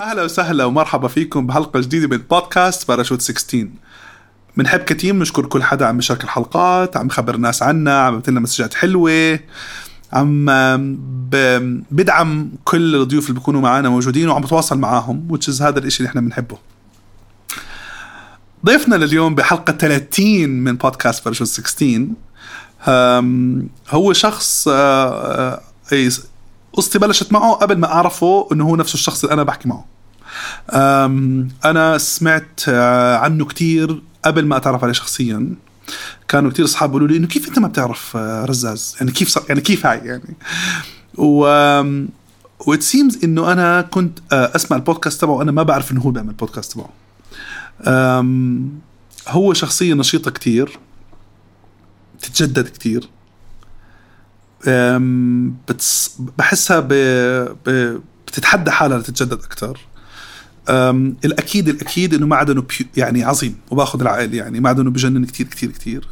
أهلا وسهلا ومرحبا فيكم بحلقة جديدة من بودكاست باراشوت 16 بنحب كتير نشكر كل حدا عم بيشارك الحلقات عم بخبر الناس عنا عم بعث لنا مسجات حلوة عم بدعم كل الضيوف اللي بيكونوا معنا موجودين وعم بتواصل معاهم هذا الإشي اللي إحنا بنحبه. ضيفنا لليوم بحلقة 30 من بودكاست باراشوت 16 أم، هو شخص آه، آه، إيه، قصتي بلشت معه قبل ما أعرفه إنه هو نفس الشخص اللي أنا بحكي معه. أنا سمعت آه، عنه كتير قبل ما أتعرف عليه شخصيا. كانوا كتير أصحاب يقولوا لي إنه كيف أنت ما بتعرف آه، رزاز؟ يعني كيف صار يعني كيف هاي يعني؟ و what seems إنه أنا كنت آه، أسمع البودكاست تبعه وأنا ما بعرف إنه هو بيعمل البودكاست تبعه. هو شخصية نشيطة كتير بتتجدد كتير. بتس بحسها ب... ب... بتتحدى حالها لتتجدد أكتر. أم، الأكيد الأكيد إنه معدنه يعني عظيم وباخذ العقل يعني معدنه بجنن كتير كتير كتير.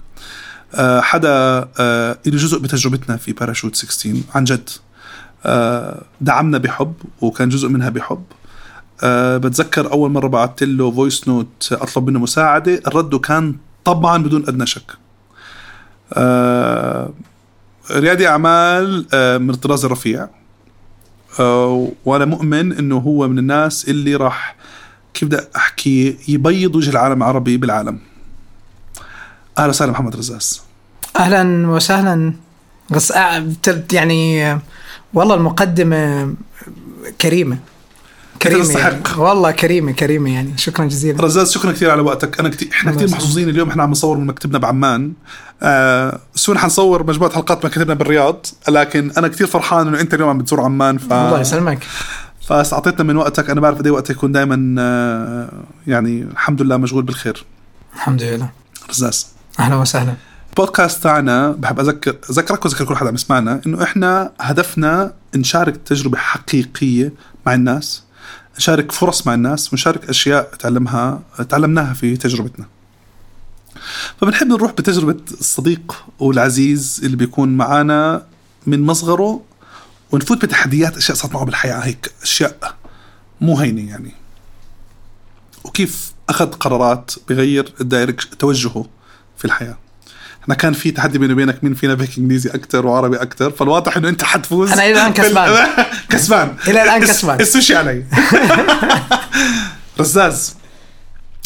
أه، حدا أه، له جزء بتجربتنا في باراشوت 16 عن جد. أه، دعمنا بحب وكان جزء منها بحب. بتذكر أول مرة بعثت له voice note أطلب منه مساعدة. الرد كان طبعا بدون أدنى شك. أه ريادي أعمال أه من الطراز الرفيع. أه وأنا مؤمن إنه هو من الناس اللي راح كيف بدي أحكي يبيض وجه العالم العربي بالعالم. أهلا وسهلا محمد رزاز. أهلا وسهلا. بت- يعني آه، والله المقدمة كريمة. كريمة تستحق. يعني. والله كريمة كريمة يعني. شكرا جزيلا. رزاز شكرا كثير على وقتك. أنا كتير إحنا كثير. محظوظين اليوم. إحنا عم نصور من مكتبنا بعمان. آه سون حنصور مجموعة حلقات مكتبنا بالرياض. لكن أنا كثير فرحان إنه أنت اليوم عم بتزور عمان ف الله يسلمك. فاعطيتنا من وقتك. أنا بعرف قد إيه وقتك يكون دائما آه يعني الحمد لله مشغول بالخير. الحمد لله. رزاز. أهلا وسهلا. البودكاست تاعنا بحب اذكر أذكرك وأذكر كل حدا عم يسمعنا إنه إحنا هدفنا نشارك تجربة حقيقية مع الناس. نشارك فرص مع الناس ونشارك أشياء تعلمها تعلمناها في تجربتنا. فبنحب نروح بتجربة الصديق والعزيز اللي بيكون معنا من مصغره ونفوت بتحديات أشياء صارت معه بالحياة هيك أشياء مو هينة يعني. وكيف أخذ قرارات بغير الدايركش توجهه في الحياة. إحنا كان في تحدي بيني وبينك مين فينا بيحكي إنجليزي أكثر وعربي أكثر فالواضح إنه أنت حتفوز. أنا إلى الآن بال- كسبان. كسبان. إلى الآن الس- كسبان. السوشي علي. رزاز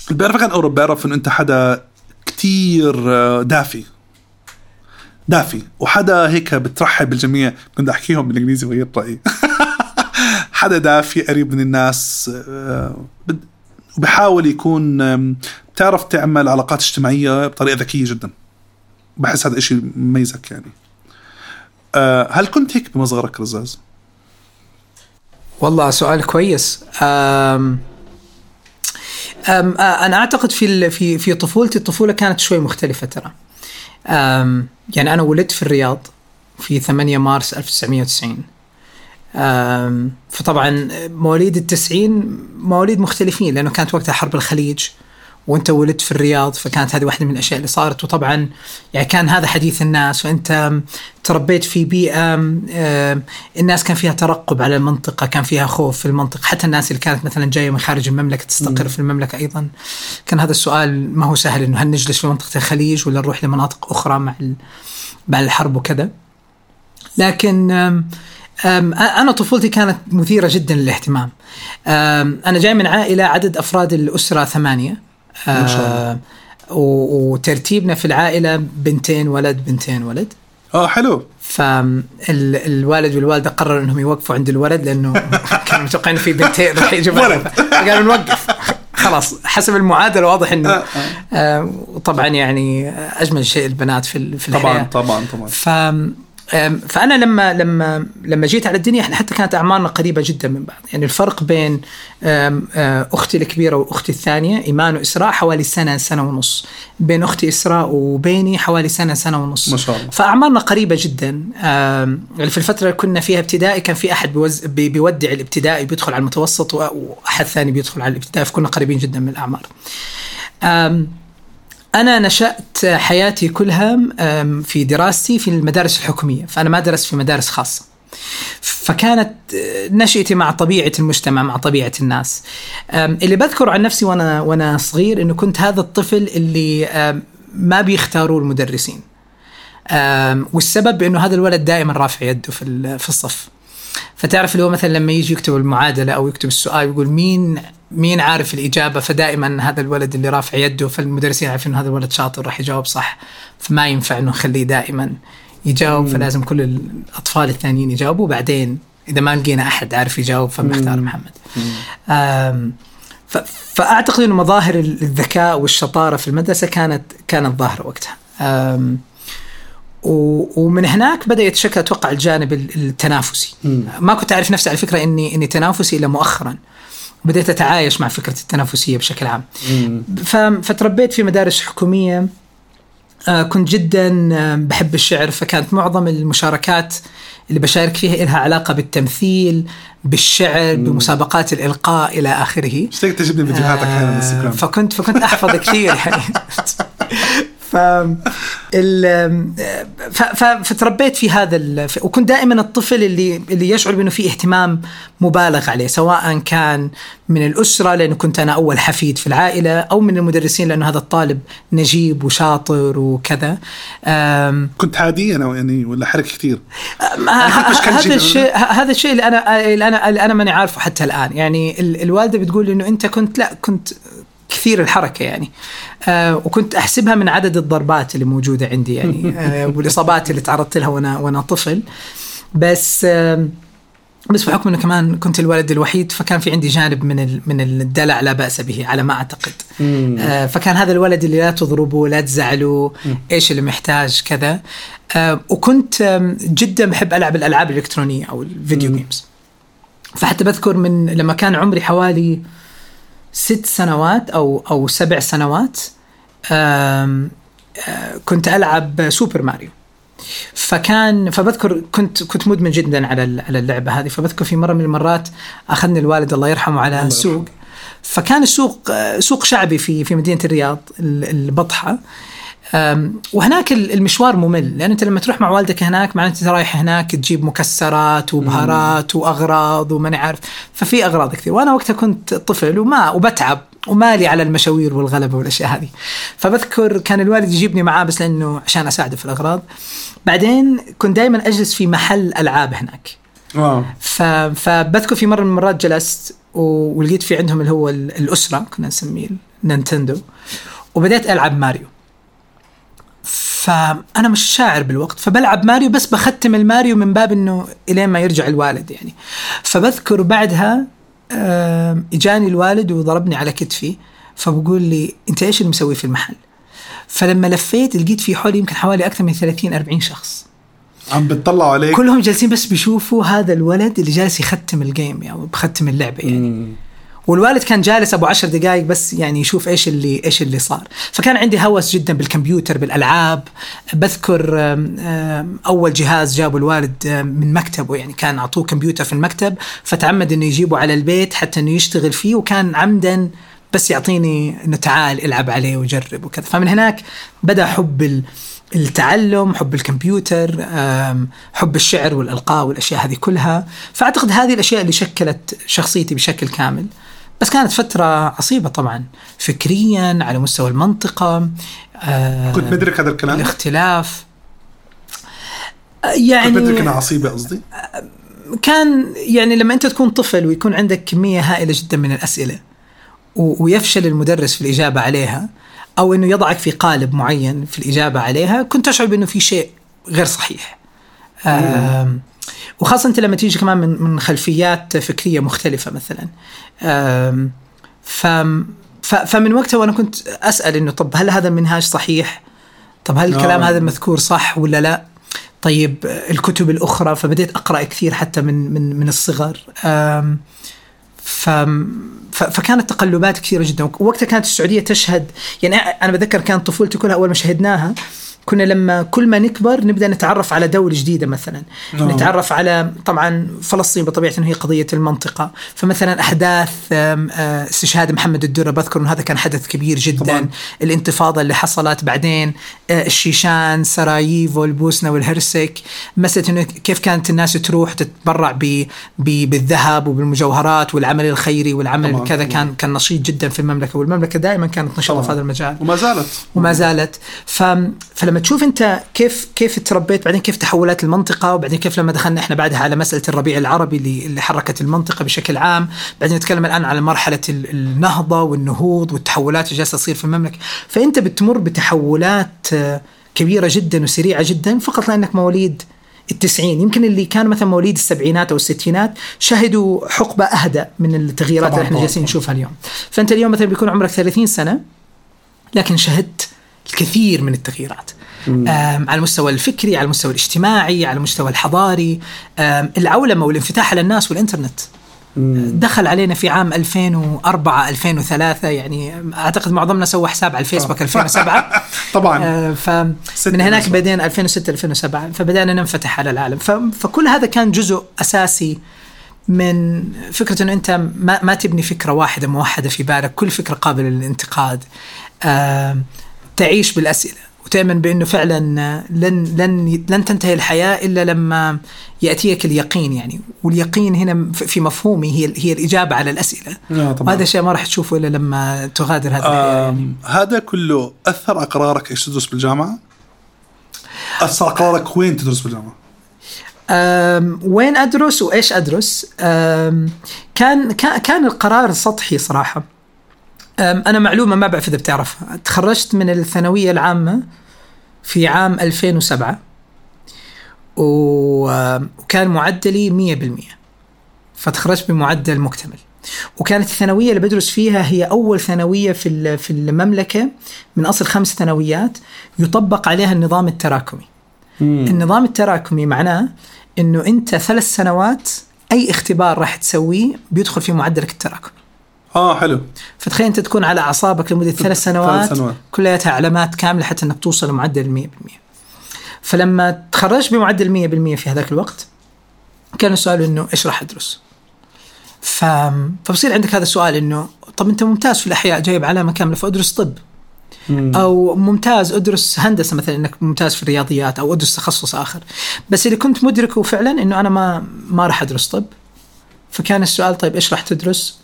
اللي بيعرفك عن اوروبا بيعرف إنه أنت حدا كتير آه، دافي. دافي. وحدا هيك بترحب بالجميع. كنت احكيهم بالإنجليزي وغير رايي حدا دافي قريب من الناس آه، وبحاول يكون بتعرف تعمل علاقات اجتماعية بطريقة ذكية جدا. بحس هذا الشيء مميزك يعني. آه، هل كنت هيك بمصغرك رزاز؟ والله سؤال كويس. أم أم آه، أنا أعتقد في في في طفولتي الطفولة كانت شوي مختلفة ترى. يعني أنا ولدت في الرياض في 8 مارس 1990 أم فطبعا مواليد التسعين مواليد مختلفين لأنه كانت وقتها حرب الخليج. وانت ولدت في الرياض فكانت هذه واحدة من الأشياء اللي صارت. وطبعا يعني كان هذا حديث الناس وأنت تربيت في بيئة الناس كان فيها ترقب على المنطقة كان فيها خوف في المنطقة. حتى الناس اللي كانت مثلا جاية من خارج المملكة تستقر في المملكة أيضا. كان هذا السؤال ما هو سهل إنه هل نجلس في منطقة الخليج ولا نروح لمناطق أخرى مع مع الحرب وكذا؟ لكن أنا طفولتي كانت مثيرة جدا للاهتمام. أنا جاي من عائلة عدد أفراد الأسرة ثمانية. ما شاء الله. آه، وترتيبنا في العائلة بنتين ولد بنتين ولد. آه حلو. فالوالد والوالدة قرروا إنهم يوقفوا عند الولد لأنه كانوا متوقعين في بنتين راح يجوا ولد. قالوا نوقف. خلاص حسب المعادلة واضح إنه آه، آه، وطبعا يعني أجمل شيء البنات في في طبعا الحياة. طبعا طبعا أم، فأنا لما لما لما جيت على الدنيا إحنا حتى كانت أعمارنا قريبة جدا من بعض. يعني الفرق بين أختي الكبيرة وأختي الثانية إيمان وإسراء حوالي سنة سنة ونص. بين أختي إسراء وبيني حوالي سنة سنة ونص. ما شاء الله. فأعمارنا قريبة جدا. في الفترة اللي كنا فيها ابتدائي كان في أحد بيوز... بي- بيودع الابتدائي بيدخل على المتوسط وأحد ثاني بيدخل على الابتدائي فكنا قريبين جدا من الأعمار. أنا نشأت حياتي كلها في دراستي في المدارس الحكومية فأنا ما درست في مدارس خاصة. فكانت آه، نشأتي مع طبيعة المجتمع مع طبيعة الناس. اللي بذكره عن نفسي وأنا وأنا صغير إنه كنت هذا الطفل اللي ما بيختاروه المدرسين. والسبب إنه هذا الولد دائما رافع يده في الصف. فتعرف اللي هو مثلا لما يجي يكتب المعادلة أو يكتب السؤال يقول مين مين عارف الإجابة فدائما هذا الولد اللي رافع يده فالمدرسين عارفين انه هذا الولد شاطر راح يجاوب صح. فما ينفع إنه نخليه دائما يجاوب فلازم كل الأطفال الثانيين يجاوبوا. بعدين إذا ما لقينا أحد عارف يجاوب فبنختار محمد. آم، ف- فأعتقد إنه مظاهر الذكاء والشطارة في المدرسة كانت كانت ظاهرة وقتها. ومن هناك بدأ يتشكل أتوقع الجانب ال- التنافسي. ما كنت أعرف نفسي على فكرة اني إني تنافسي إلا مؤخرا. بديت أتعايش مع فكرة التنافسية بشكل عام. ف- فتربيت في مدارس حكومية. آه، كنت جدا آه، بحب الشعر فكانت معظم المشاركات اللي بشارك فيها لها علاقة بالتمثيل بالشعر بمسابقات الإلقاء إلى آخره. إيش تقدر تجيب لي آه، الإنستغرام؟ فكنت فكنت أحفظ كثير. يعني ف فتربيت في هذا ال... وكنت دائما الطفل اللي اللي يشعر بأنه في اهتمام مبالغ عليه سواء كان من الأسرة لأنه كنت أنا أول حفيد في العائلة أو من المدرسين لأنه هذا الطالب نجيب وشاطر وكذا. أم... كنت عادي أنا يعني ولا حرك كثير؟ هذا. الشيء هذا الشيء اللي أنا اللي أنا اللي أنا ماني عارفه حتى الآن. يعني ال- الوالدة بتقول إنه أنت كنت لا كنت كثير الحركة يعني. آه وكنت أحسبها من عدد الضربات اللي موجودة عندي يعني آه والإصابات اللي تعرضت لها وأنا وأنا طفل. بس آه بس بحكم إنه كمان كنت الولد الوحيد فكان في عندي جانب من ال- من الدلع لا بأس به على ما أعتقد. آه فكان هذا الولد اللي لا تضربه لا تزعله إيش اللي محتاج كذا. آه وكنت آم، جدا بحب ألعب الألعاب الإلكترونية أو ال video games فحتى بذكر من لما كان عمري حوالي ست سنوات أو أو سبع سنوات آه، كنت ألعب سوبر ماريو. فكان فبذكر كنت كنت مدمن جدا على على اللعبة هذه. فبذكر في مرة من المرات أخذني الوالد الله يرحمه على الله سوق فكان السوق سوق شعبي في في مدينة الرياض ال- البطحة. وهناك ال- المشوار ممل لأن أنت لما تروح مع والدك هناك معناته أنت رايح هناك تجيب مكسرات وبهارات وأغراض وماني عارف ففي أغراض كثير وأنا وقتها كنت طفل وما وبتعب ومالي على المشاوير والغلبة والأشياء هذه فبذكر كان الوالد يجيبني معاه بس لأنه عشان أساعده في الأغراض بعدين كنت دائما أجلس في محل ألعاب هناك wow. فبذكر في مرة من المرات جلست. ولقيت في عندهم اللي هو ال- الأسرة كنا نسميه نينتندو وبدأت ألعب ماريو فأنا مش شاعر بالوقت فبلعب ماريو بس بختم الماريو من باب إنه إلين ما يرجع الوالد يعني. فبذكر بعدها إجاني الوالد وضربني على كتفي فبقول لي أنت إيش اللي مسوي في المحل؟ فلما لفيت لقيت في حولي يمكن حوالي أكثر من 30 40 شخص. عم بتطلعوا عليك؟ كلهم جالسين بس بيشوفوا هذا الولد اللي جالس يختم الجيم يعني بختم اللعبة يعني. مم. والوالد كان جالس أبو عشر دقائق بس يعني يشوف إيش اللي إيش اللي صار. فكان عندي هوس جدا بالكمبيوتر بالألعاب. بذكر أول جهاز جابه الوالد من مكتبه يعني كان أعطوه كمبيوتر في المكتب. فتعمد إنه يجيبه على البيت حتى إنه يشتغل فيه وكان عمدا بس يعطيني إنه تعال إلعب عليه وجرب وكذا. فمن هناك بدأ حب ال- التعلم حب الكمبيوتر حب الشعر والألقاء والأشياء هذه كلها. فأعتقد هذه الأشياء اللي شكلت شخصيتي بشكل كامل. بس كانت فترة عصيبة طبعا فكريا على مستوى المنطقة آه كنت مدرك هذا الكلام؟ الاختلاف. آه، كنت مدرك إنها يعني عصيبة قصدي؟ كان يعني لما أنت تكون طفل ويكون عندك كمية هائلة جدا من الأسئلة ويفشل المدرس في الإجابة عليها أو أنه يضعك في قالب معين في الإجابة عليها كنت أشعر بأنه في شيء غير صحيح. آم، وخاصة أنت لما تيجي كمان من من خلفيات فكرية مختلفة مثلا ف فمن وقتها وأنا كنت أسأل أنه طب هل هذا المنهاج صحيح؟ طب هل الكلام آه. هذا المذكور صح ولا لا؟ طيب الكتب الأخرى فبديت أقرأ كثير حتى من من من الصغر ف- فكانت تقلبات كثيرة جدا وقتها كانت السعودية تشهد يعني أنا بتذكر كانت طفولتي كلها أول ما شهدناها كنا لما كل ما نكبر نبدأ نتعرف على دولة جديدة مثلا. نعم. نتعرف على طبعا فلسطين بطبيعة هي قضية المنطقة. فمثلا أحداث آه، استشهاد محمد الدرة بذكر انه هذا كان حدث كبير جدا. طبعاً. الانتفاضة اللي حصلت بعدين آه، الشيشان سراييفو البوسنه والهرسك. مسألة إنه كيف كانت الناس تروح تتبرع ب بالذهب وبالمجوهرات والعمل الخيري والعمل طبعاً، كذا. كان كان نشيط جدا في المملكة. والمملكة دائما كانت نشيطه. في هذا المجال. وما زالت. وما زالت. ف... تشوف انت كيف كيف تربيت بعدين كيف تحولات المنطقة وبعدين كيف لما دخلنا إحنا بعدها على مسألة الربيع العربي اللي اللي حركت المنطقة بشكل عام. بعدين نتكلم الآن على مرحلة ال- النهضة والنهوض والتحولات اللي جالسة تصير في المملكة. فأنت بتمر بتحولات آه، كبيرة جدا وسريعة جدا فقط لانك مواليد التسعين. يمكن اللي كان مثلا مواليد السبعينات أو الستينات شهدوا حقبة اهدى من التغييرات اللي إحنا. جالسين نشوفها اليوم. فأنت اليوم مثلا بيكون عمرك 30 سنة لكن شهدت الكثير من التغييرات. على المستوى الفكري على المستوى الاجتماعي على المستوى الحضاري. آم، العولمة والانفتاح على الناس والإنترنت. دخل علينا في عام 2004 2003 يعني أعتقد معظمنا سوى حساب على الفيسبوك 2007 طبعا. آه، فمن هناك. بدينا 2006 2007 فبدأنا ننفتح على العالم. فكل هذا كان جزء أساسي من فكرة إنه أنت ما, ما تبني فكرة واحدة موحدة في بالك كل فكرة قابلة للانتقاد. آه، تعيش بالأسئلة. وتؤمن بأنه فعلا لن لن لن تنتهي الحياة إلا لما يأتيك اليقين يعني واليقين هنا في مفهومي هي هي الإجابة على الأسئلة آه، طبعاً. وهذا شيء ما راح تشوفه إلا لما تغادر الحياة آم، هذا كله أثر على قرارك إيش تدرس بالجامعة؟ أثر قرارك وين تدرس بالجامعة؟ أم، وين أدرس وإيش أدرس؟ أم، كان كان كان القرار سطحي صراحة. أنا معلومة ما بعرف إذا بتعرفها، تخرجت من الثانوية العامة في عام 2007 و- وكان معدلي 100% فتخرجت بمعدل مكتمل. وكانت الثانوية اللي بدرس فيها هي أول ثانوية في في المملكة من أصل خمس ثانويات يطبق عليها النظام التراكمي. النظام التراكمي معناه إنه أنت ثلاث سنوات أي اختبار راح تسويه بيدخل في معدلك التراكمي آه حلو. فتخيل أنت تكون على أعصابك لمدة ثلاث سنوات, سنوات. كلها علامات كاملة حتى إنك توصل لمعدل 100% فلما تخرجت بمعدل 100% في هذاك الوقت كان السؤال إنه إيش راح أدرس؟ ف... فبصير عندك هذا السؤال إنه طب أنت ممتاز في الأحياء جايب علامة كاملة فأدرس طب. أو ممتاز أدرس هندسة مثلا إنك ممتاز في الرياضيات أو أدرس تخصص آخر. بس اللي كنت مدركه فعلا إنه أنا ما ما راح أدرس طب فكان السؤال طيب إيش راح تدرس؟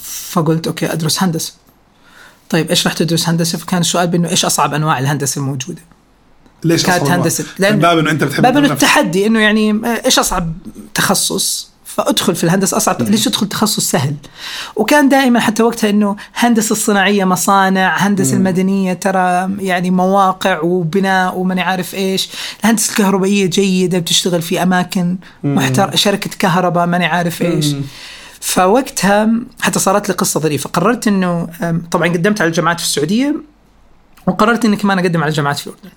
فقلت أوكي أدرس هندسة. طيب إيش راح تدرس هندسة؟ فكان السؤال بإنه إيش أصعب أنواع الهندسة الموجودة؟ ليش كانت أصلاً؟ هندسة. من لأن- باب إنه أنت بتحب باب إنه. التحدي إنه يعني إيش أصعب تخصص؟ فأدخل في الهندسة أصعب ليش تدخل تخصص سهل؟ وكان دائما حتى وقتها إنه هندسة الصناعية مصانع هندسة المدنية ترى يعني مواقع وبناء وماني عارف إيش. الهندسة الكهربائية جيدة بتشتغل في أماكن محتر شركة كهرباء ماني عارف إيش. فوقتها حتى صارت لي قصة ظريفة. قررت إنه طبعا قدمت على الجامعات في السعودية وقررت اني كمان أقدم على الجامعات في الأردن.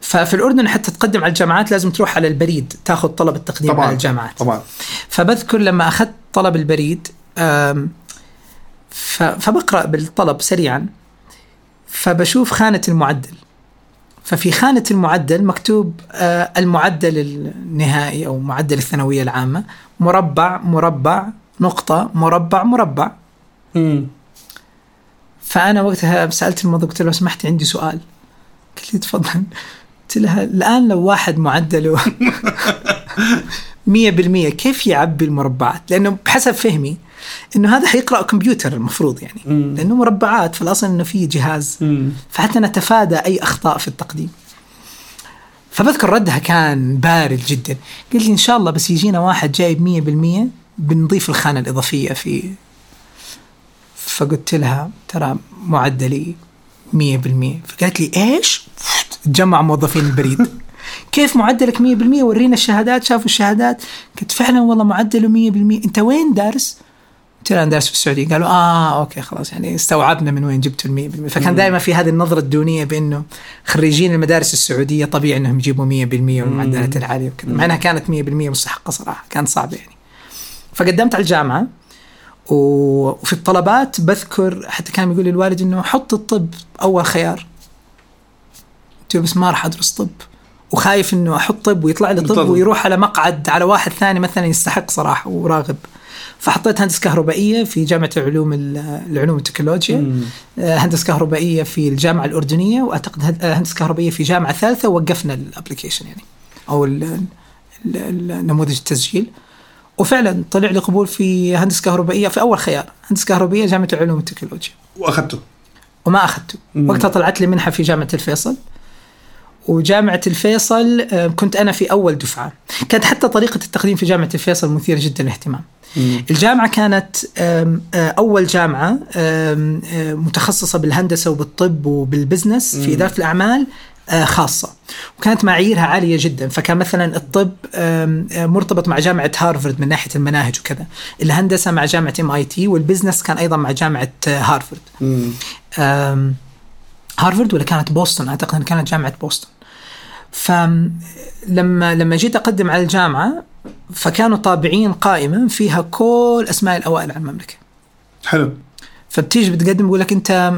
ففي الأردن حتى تقدم على الجامعات لازم تروح على البريد تاخذ طلب التقديم طبعا على الجامعات. طبعا. فبذكر لما أخذت طلب البريد فبقرأ بالطلب سريعا فبشوف خانة المعدل. ففي خانة المعدل مكتوب المعدل النهائي أو معدل الثانوية العامة مربع مربع نقطة مربع مربع. فأنا وقتها سألت الموظف قلت له لو سمحت عندي سؤال. قالت لي تفضل. قلت لها الآن لو واحد معدله 100% كيف يعبي المربعات؟ لأنه بحسب فهمي إنه هذا حيقرأ كمبيوتر المفروض يعني. لأنه مربعات في الأصل إنه في جهاز. فحتى نتفادى أي أخطاء في التقديم. فبذكر ردها كان بارد جدا. قلت لي إن شاء الله بس يجينا واحد جايب 100% بنضيف الخانة الإضافية في فقلت لها ترى معدلي 100% فقالت لي إيش؟ تجمع موظفين البريد. كيف معدلك 100% ورينا الشهادات. شافوا الشهادات. قلت فعلا والله معدله 100% أنت وين دارس؟ قلت لها أنا دارس في السعودية. قالوا آه أوكي خلاص يعني استوعبنا من وين جبتوا ال 100% فكان دائما في هذه النظرة الدونية بأنه خريجين المدارس السعودية طبيعي إنهم يجيبوا 100% والمعدلات العالية وكذا. مع إنها كانت 100% مستحقة صراحة. كان صعب يعني. فقدمت على الجامعة وفي الطلبات بذكر حتى كان يقول لي الوالد إنه حط الطب أول خيار. قلت له بس ما راح أدرس طب. وخايف إنه أحط طب ويطلع لي طب. ويروح على مقعد على واحد ثاني مثلا يستحق صراحة وراغب. فحطيت هندسة كهربائية في جامعة العلوم العلوم والتكنولوجيا. آه، هندسة كهربائية في الجامعة الأردنية وأعتقد آه، هندسة كهربائية في جامعة ثالثة وقفنا الابلكيشن يعني أو ال- ال- ال- نموذج التسجيل. وفعلا طلع لي قبول في هندسة كهربائية في أول خيار هندسة كهربائية جامعة العلوم والتكنولوجيا. وأخذته؟ وما أخذته. وقتها طلعت لي منحة في جامعة الفيصل. وجامعة الفيصل كنت أنا في أول دفعة. كانت حتى طريقة التقديم في جامعة الفيصل مثيرة جدا للاهتمام. الجامعة كانت آه، أول جامعة آم، آه، متخصصة بالهندسة وبالطب وبال business في إدارة الأعمال. آه، خاصة. وكانت معاييرها عالية جدا. فكان مثلا الطب آه، مرتبط مع جامعة هارفرد من ناحية المناهج وكذا. الهندسة مع جامعة MIT وال business كان أيضا مع جامعة آه، هارفرد. هارفرد ولا كانت بوسطن؟ أعتقد انها كانت جامعة بوسطن. فلما لما جيت أقدم على الجامعة فكانوا طابعين قائمه فيها كل أسماء الأوائل على المملكة. حلو. فبتيجي بتقدم بيقول لك أنت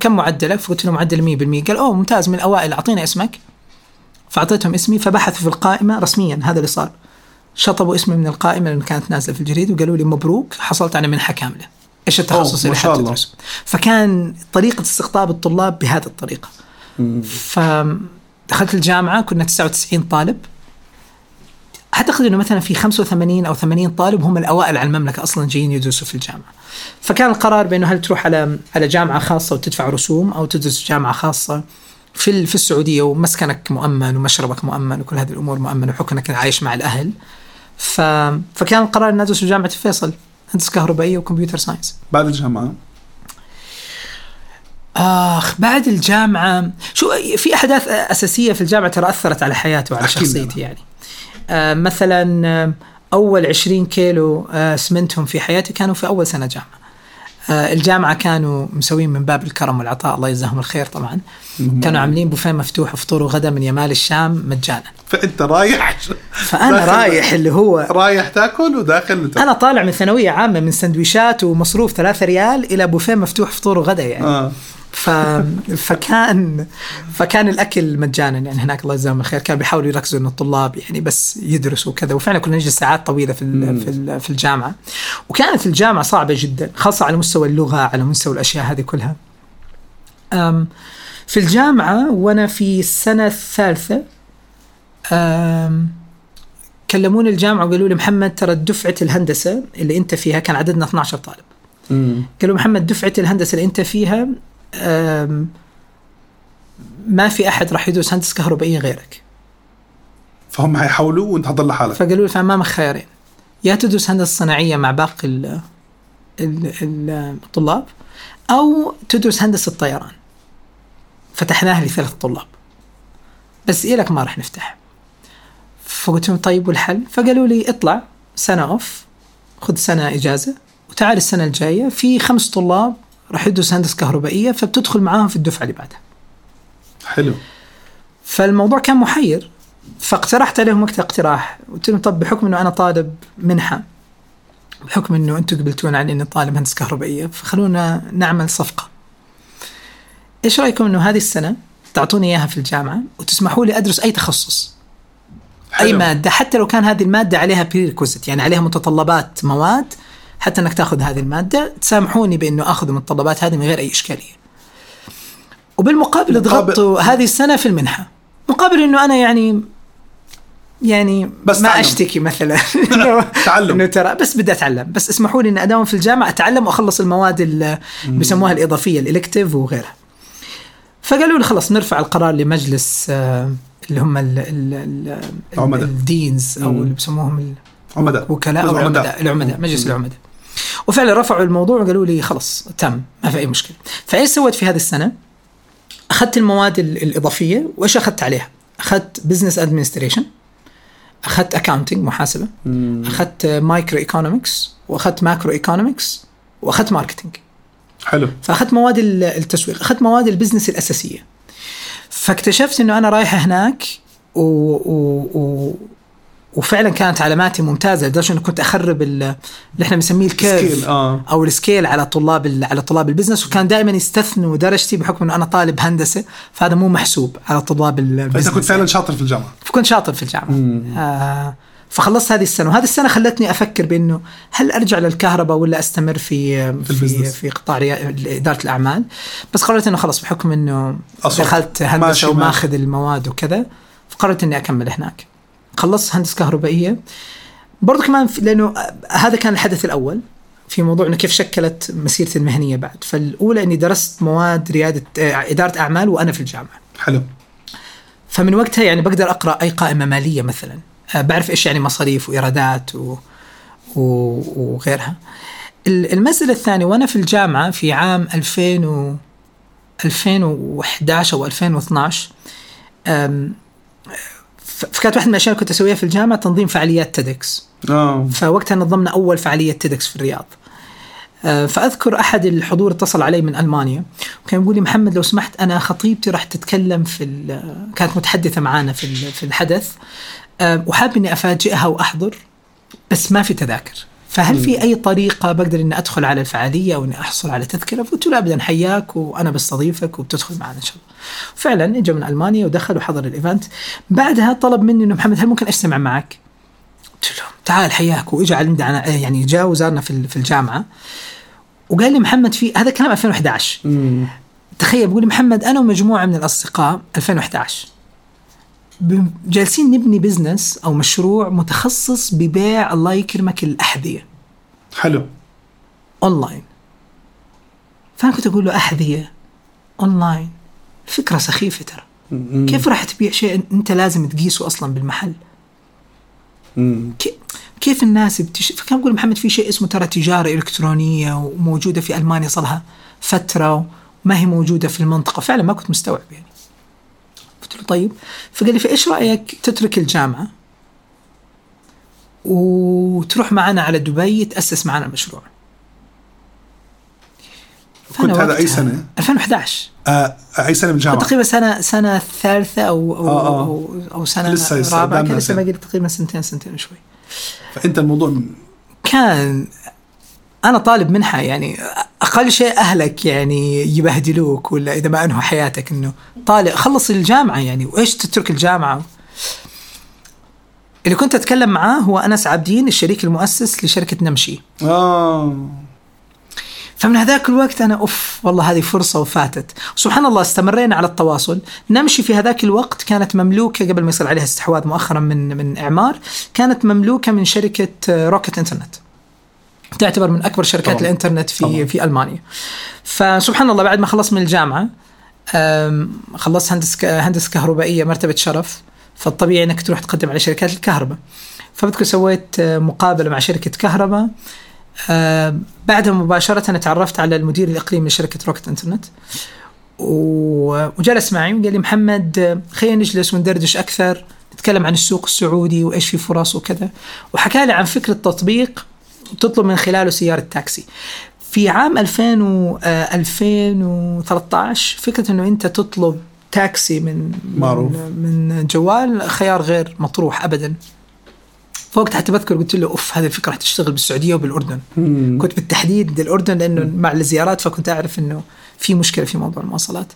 كم معدلك؟ فقلت له معدل 100% قال أوه ممتاز من الأوائل أعطينا اسمك. فأعطيتهم اسمي فبحثوا في القائمة رسميا هذا اللي صار. شطبوا اسمي من القائمة اللي كانت نازلة في الجريد وقالوا لي مبروك حصلت على منحة كاملة. إيش التخصص اللي. حتدرسه فكان طريقة استقطاب الطلاب بهذه الطريقة. فدخلت الجامعة كنا 99 طالب. أعتقد إنه مثلا في 85 أو 80 طالب هم الأوائل على المملكة أصلا جايين يدرسوا في الجامعة. فكان القرار بأنه هل تروح على على جامعة خاصة وتدفع رسوم أو تدرس جامعة خاصة في في السعودية ومسكنك مؤمن ومشربك مؤمن وكل هذه الأمور مؤمنه إنك عايش مع الأهل. ف فكان القرار اني أدرس في جامعة الفيصل هندسه كهربائية وكمبيوتر ساينس. بعد الجامعة آخ بعد الجامعة شو في أحداث أساسية في الجامعة ترى أثرت على حياتي وعلى. شخصيتي يعني مثلا آه، أول 20 كيلو آه سمنتهم في حياتي كانوا في أول سنة جامعة. آه الجامعة كانوا مسوين من باب الكرم والعطاء الله يجزاهم الخير طبعا. كانوا عاملين بوفيه مفتوح فطور وغدا من يمال الشام مجانا. فأنت رايح؟ فأنا داخل- رايح اللي هو رايح تاكل وداخل أنا طالع من ثانوية عامة من سندويشات ومصروف 3 ريال إلى بوفيه مفتوح فطور وغدا يعني. آه. ف... فكان فكان الأكل مجانا. يعني هناك الله يجزاهم الخير. كانوا بيحاولوا يركزوا إنه الطلاب يعني بس يدرسوا وكذا. وفعلا كنا نجلس ساعات طويلة في ال... في, ال... في الجامعة. وكانت الجامعة صعبة جدا خاصة على مستوى اللغة على مستوى الأشياء هذه كلها. أم في الجامعة وأنا في السنة الثالثة أم كلموني الجامعة وقالوا لي محمد ترى دفعة الهندسة اللي أنت فيها كان عددنا 12 طالب. قالوا محمد دفعة الهندسة اللي أنت فيها ما في أحد راح يدرس هندسة كهربائية غيرك. فهم حيحاولوا وانت حضر لحالك فقالوا لي فأمامك خيارين. يا تدرس هندسة صناعية مع باقي ال- ال- ال- الطلاب أو تدرس هندسة طيران. فتحناها لثلاث طلاب. بس إلك ما راح نفتح. فقلت لهم طيب والحل؟ فقالوا لي اطلع سنة أوف خذ سنة إجازة وتعال السنة الجاية. في خمس طلاب راح يدرس هندسة كهربائية فبتدخل معاهم في الدفعة اللي بعدها. حلو. فالموضوع كان محير فاقترحت عليهم وقتها اقتراح. قلت لهم طب بحكم إنه أنا طالب منحة بحكم إنه أنتم قبلتونا عن إني طالب هندسة كهربائية فخلونا نعمل صفقة. إيش رأيكم إنه هذه السنة تعطوني إياها في الجامعة وتسمحوا لي أدرس أي تخصص؟ أي حلو. مادة حتى لو كان هذه المادة عليها بريكوزيت يعني عليها متطلبات مواد حتى إنك تأخذ هذه المادة تسامحوني بإنه أخذ المتطلبات هذه من غير أي إشكالية وبالمقابل مقابل- ضغطوا هذه السنة في المنحة مقابل إنه أنا يعني يعني بس ما تعلم. أشتكي مثلا تعلم. إنه ترى بس بدي أتعلم بس اسمحوا لي إني أداوم في الجامعة أتعلم وأخلص المواد اللي بيسموها الإضافية الإلكتيف وغيرها فقالوا لي خلاص نرفع القرار لمجلس آه، اللي هم ال ال ال. ال deans أو. اللي بيسموهم العمداء. العمداء العمداء مجلس العمداء وفعلا رفعوا الموضوع وقالوا لي خلاص تم ما في أي مشكلة. فإيش سويت في هذه السنة؟ أخذت المواد ال- الإضافية. وإيش أخذت عليها؟ أخذت business administration أخذت accounting محاسبة أخذت microeconomics وأخذت macroeconomics وأخذت marketing حلو. فأخذت مواد ال- التسويق أخذت مواد ال business الأساسية. فاكتشفت إنه أنا رايح هناك و, و, و وفعلا كانت علاماتي ممتازة. لدرجه انه كنت أخرب ال- اللي إحنا بنسميه ال curve آه. أو ال scale على طلاب على طلاب ال business وكان دائما يستثنوا درجتي بحكم إنه أنا طالب هندسة. فهذا مو محسوب على طلاب ال business فأنت كنت فعلا شاطر في الجامعة. فكنت شاطر في الجامعة. آه فخلصت هذه السنة. وهذه السنة خلتني أفكر بإنه هل أرجع للكهرباء ولا أستمر في في في. في قطاع إدارة الأعمال. بس قررت إنه خلاص بحكم إنه. دخلت هندسة. وماخذ المواد وكذا. فقررت إني أكمل هناك. خلصت هندسة كهربائية. برضو كمان لأنه هذا كان الحدث الأول في موضوع إنه كيف شكلت مسيرتي المهنية بعد. فالأولى إني درست مواد رياده آه، إدارة أعمال وأنا في الجامعة. حلو. فمن وقتها يعني بقدر أقرأ أي قائمة مالية مثلا. آه، بعرف إيش يعني مصاريف وإيرادات و... و... وغيرها. ال- المسألة الثانية وأنا في الجامعة في عام 2000 و 2011 أو 2012 أم، ف- فكانت واحدة من الأشياء اللي كنت أسويها في الجامعة تنظيم فعاليات TEDx آه. فوقتها نظمنا أول فعالية TEDx في الرياض. آه، فأذكر أحد الحضور اتصل علي من ألمانيا وكان يقول لي محمد لو سمحت أنا خطيبتي راح تتكلم في كانت متحدثة معانا في في الحدث. آه، وحاب إني أفاجئها وأحضر بس ما في تذاكر. فهل في أي طريقة بقدر إني أدخل على الفعالية أو إني أحصل على تذكرة؟ فقلت له أبدا حياك وأنا بستضيفك وبتدخل معنا إن شاء الله. فعلا اجى من ألمانيا ودخل وحضر الإيفنت. بعدها طلب مني إنه محمد هل ممكن أجتمع معك؟ قلت له تعال حياك. واجى عندنا يعني جاء وزارنا في في الجامعة. وقال لي محمد في هذا كلام 2011 مم. تخيل بيقول لي محمد أنا ومجموعة من الأصدقاء 2011 ب- جالسين نبني business أو مشروع متخصص ببيع الله يكرمك الأحذية. حلو. اونلاين فأنا كنت أقول له أحذية. اونلاين فكرة سخيفة ترى. كيف راح تبيع شيء أنت لازم تقيسه أصلا بالمحل؟ كيف الناس بتش... فكان بقول محمد في شيء اسمه ترى تجارة إلكترونية وموجودة في ألمانيا صار لها فترة وما هي موجودة في المنطقة. فعلا ما كنت مستوعب يعني. قلت له طيب فقال لي فإيش رأيك تترك الجامعة وتروح معنا على دبي تأسس معنا المشروع كنت هذا وقتها- سنة؟ 2011 آه أي سنة بالجامعة تقريبا سنة سنة ثالثة أو أو, آه، آه. أو, أو سنة لسه- لسه كان لسه سنة. باقي تقريبا سنتين سنتين وشوي فأنت الموضوع كان أنا طالب منحة يعني أقل شيء أهلك يعني يبهدلوك ولا إذا ما أنهوا حياتك إنه طالب خلص الجامعة يعني وإيش تترك الجامعة؟ اللي كنت أتكلم معاه هو أنس عابدين الشريك المؤسس لشركة نمشي. آه. فمن هذاك الوقت أنا أوف والله هذه فرصة وفاتت. سبحان الله استمرينا على التواصل. نمشي في هذاك الوقت كانت مملوكة قبل ما يصير عليها استحواذ مؤخرا من من إعمار كانت مملوكة من شركة آه، Rocket Internet تعتبر من أكبر شركات طبعاً. الإنترنت في طبعاً. في ألمانيا. فسبحان الله بعد ما خلصت من الجامعة خلصت هندسة هندسة كهربائية مرتبة شرف. فالطبيعي إنك تروح تقدم على شركات الكهرباء. فبذكر سويت آه، مقابلة مع شركة كهرباء. بعدها مباشرة تعرفت على المدير الإقليمي لشركة Rocket Internet. و- وجلس معي وقال لي محمد آه، خلينا نجلس وندردش أكثر نتكلم عن السوق السعودي وإيش في فرص وكذا. وحكى لي عن فكرة تطبيق تطلب من خلاله سيارة تاكسي. في عام 2000 و آه، 2013 فكرة أنه أنت تطلب تاكسي من معروف. من, جوال خيار غير مطروح أبدا. فوقتها حتى بذكر قلت له أوف هذه الفكرة حتشتغل بالسعودية وبالأردن. مم. كنت بالتحديد الاردن لأنه مع الزيارات فكنت أعرف إنه في مشكلة في موضوع المواصلات.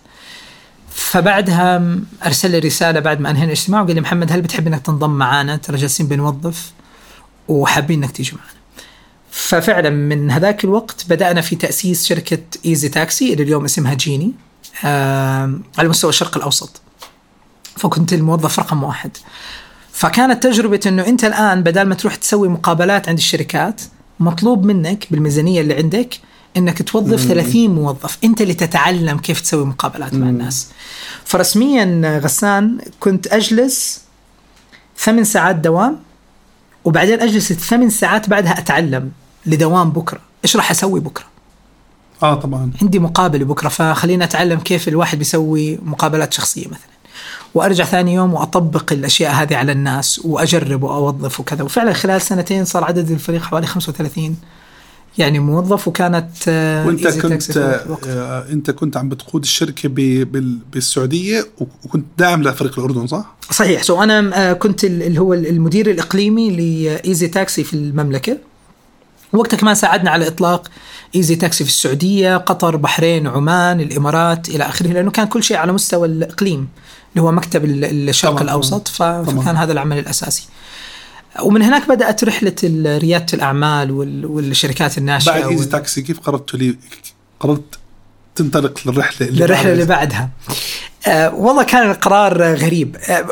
فبعدها أرسل لي رسالة بعد ما أنهينا الاجتماع وقال لي محمد هل بتحب إنك تنضم معانا؟ ترى جالسين بنوظف وحابين إنك تيجي معنا ففعلا من هذاك الوقت بدأنا في تأسيس شركة ايزي تاكسي اللي اليوم اسمها جيني على مستوى الشرق الأوسط. فكنت الموظف رقم واحد. فكانت تجربة إنه أنت الآن بدل ما تروح تسوي مقابلات عند الشركات مطلوب منك بالميزانية اللي عندك إنك توظف 30 موظف. أنت اللي تتعلم كيف تسوي مقابلات مع الناس. فرسميا غسان كنت أجلس ثمان ساعات دوام وبعدين أجلس الثمان ساعات بعدها أتعلم. لدوام بكرة. إيش راح أسوي بكرة؟ آه طبعا. عندي مقابلة بكرة فخلينا أتعلم كيف الواحد بيسوي مقابلات شخصية مثلا. وأرجع ثاني يوم وأطبق الأشياء هذه على الناس وأجرب وأوظف وكذا. وفعلا خلال سنتين صار عدد الفريق حوالي 35 يعني موظف وكانت آه، وأنت كنت. آه، أنت كنت عم بتقود الشركة بالسعودية وكنت داعم لفريق الأردن صح؟ صحيح. so أنا آه، كنت ال- اللي هو المدير الإقليمي ل Easy Taxi في المملكة. وقتها كمان ساعدنا على إطلاق Easy Taxi في السعودية، قطر، بحرين، عمان، الإمارات إلى آخره لأنه كان كل شيء على مستوى الإقليم اللي هو مكتب ال- الشرق طبعاً، الأوسط. فكان هذا العمل الأساسي. ومن هناك بدأت رحلة ريادة الأعمال وال- والشركات الناشئة بعد ايزي تاكسي كيف قررت لي قررت تنطلق للرحلة اللي للرحلة اللي بعدها. آه والله كان القرار غريب. آه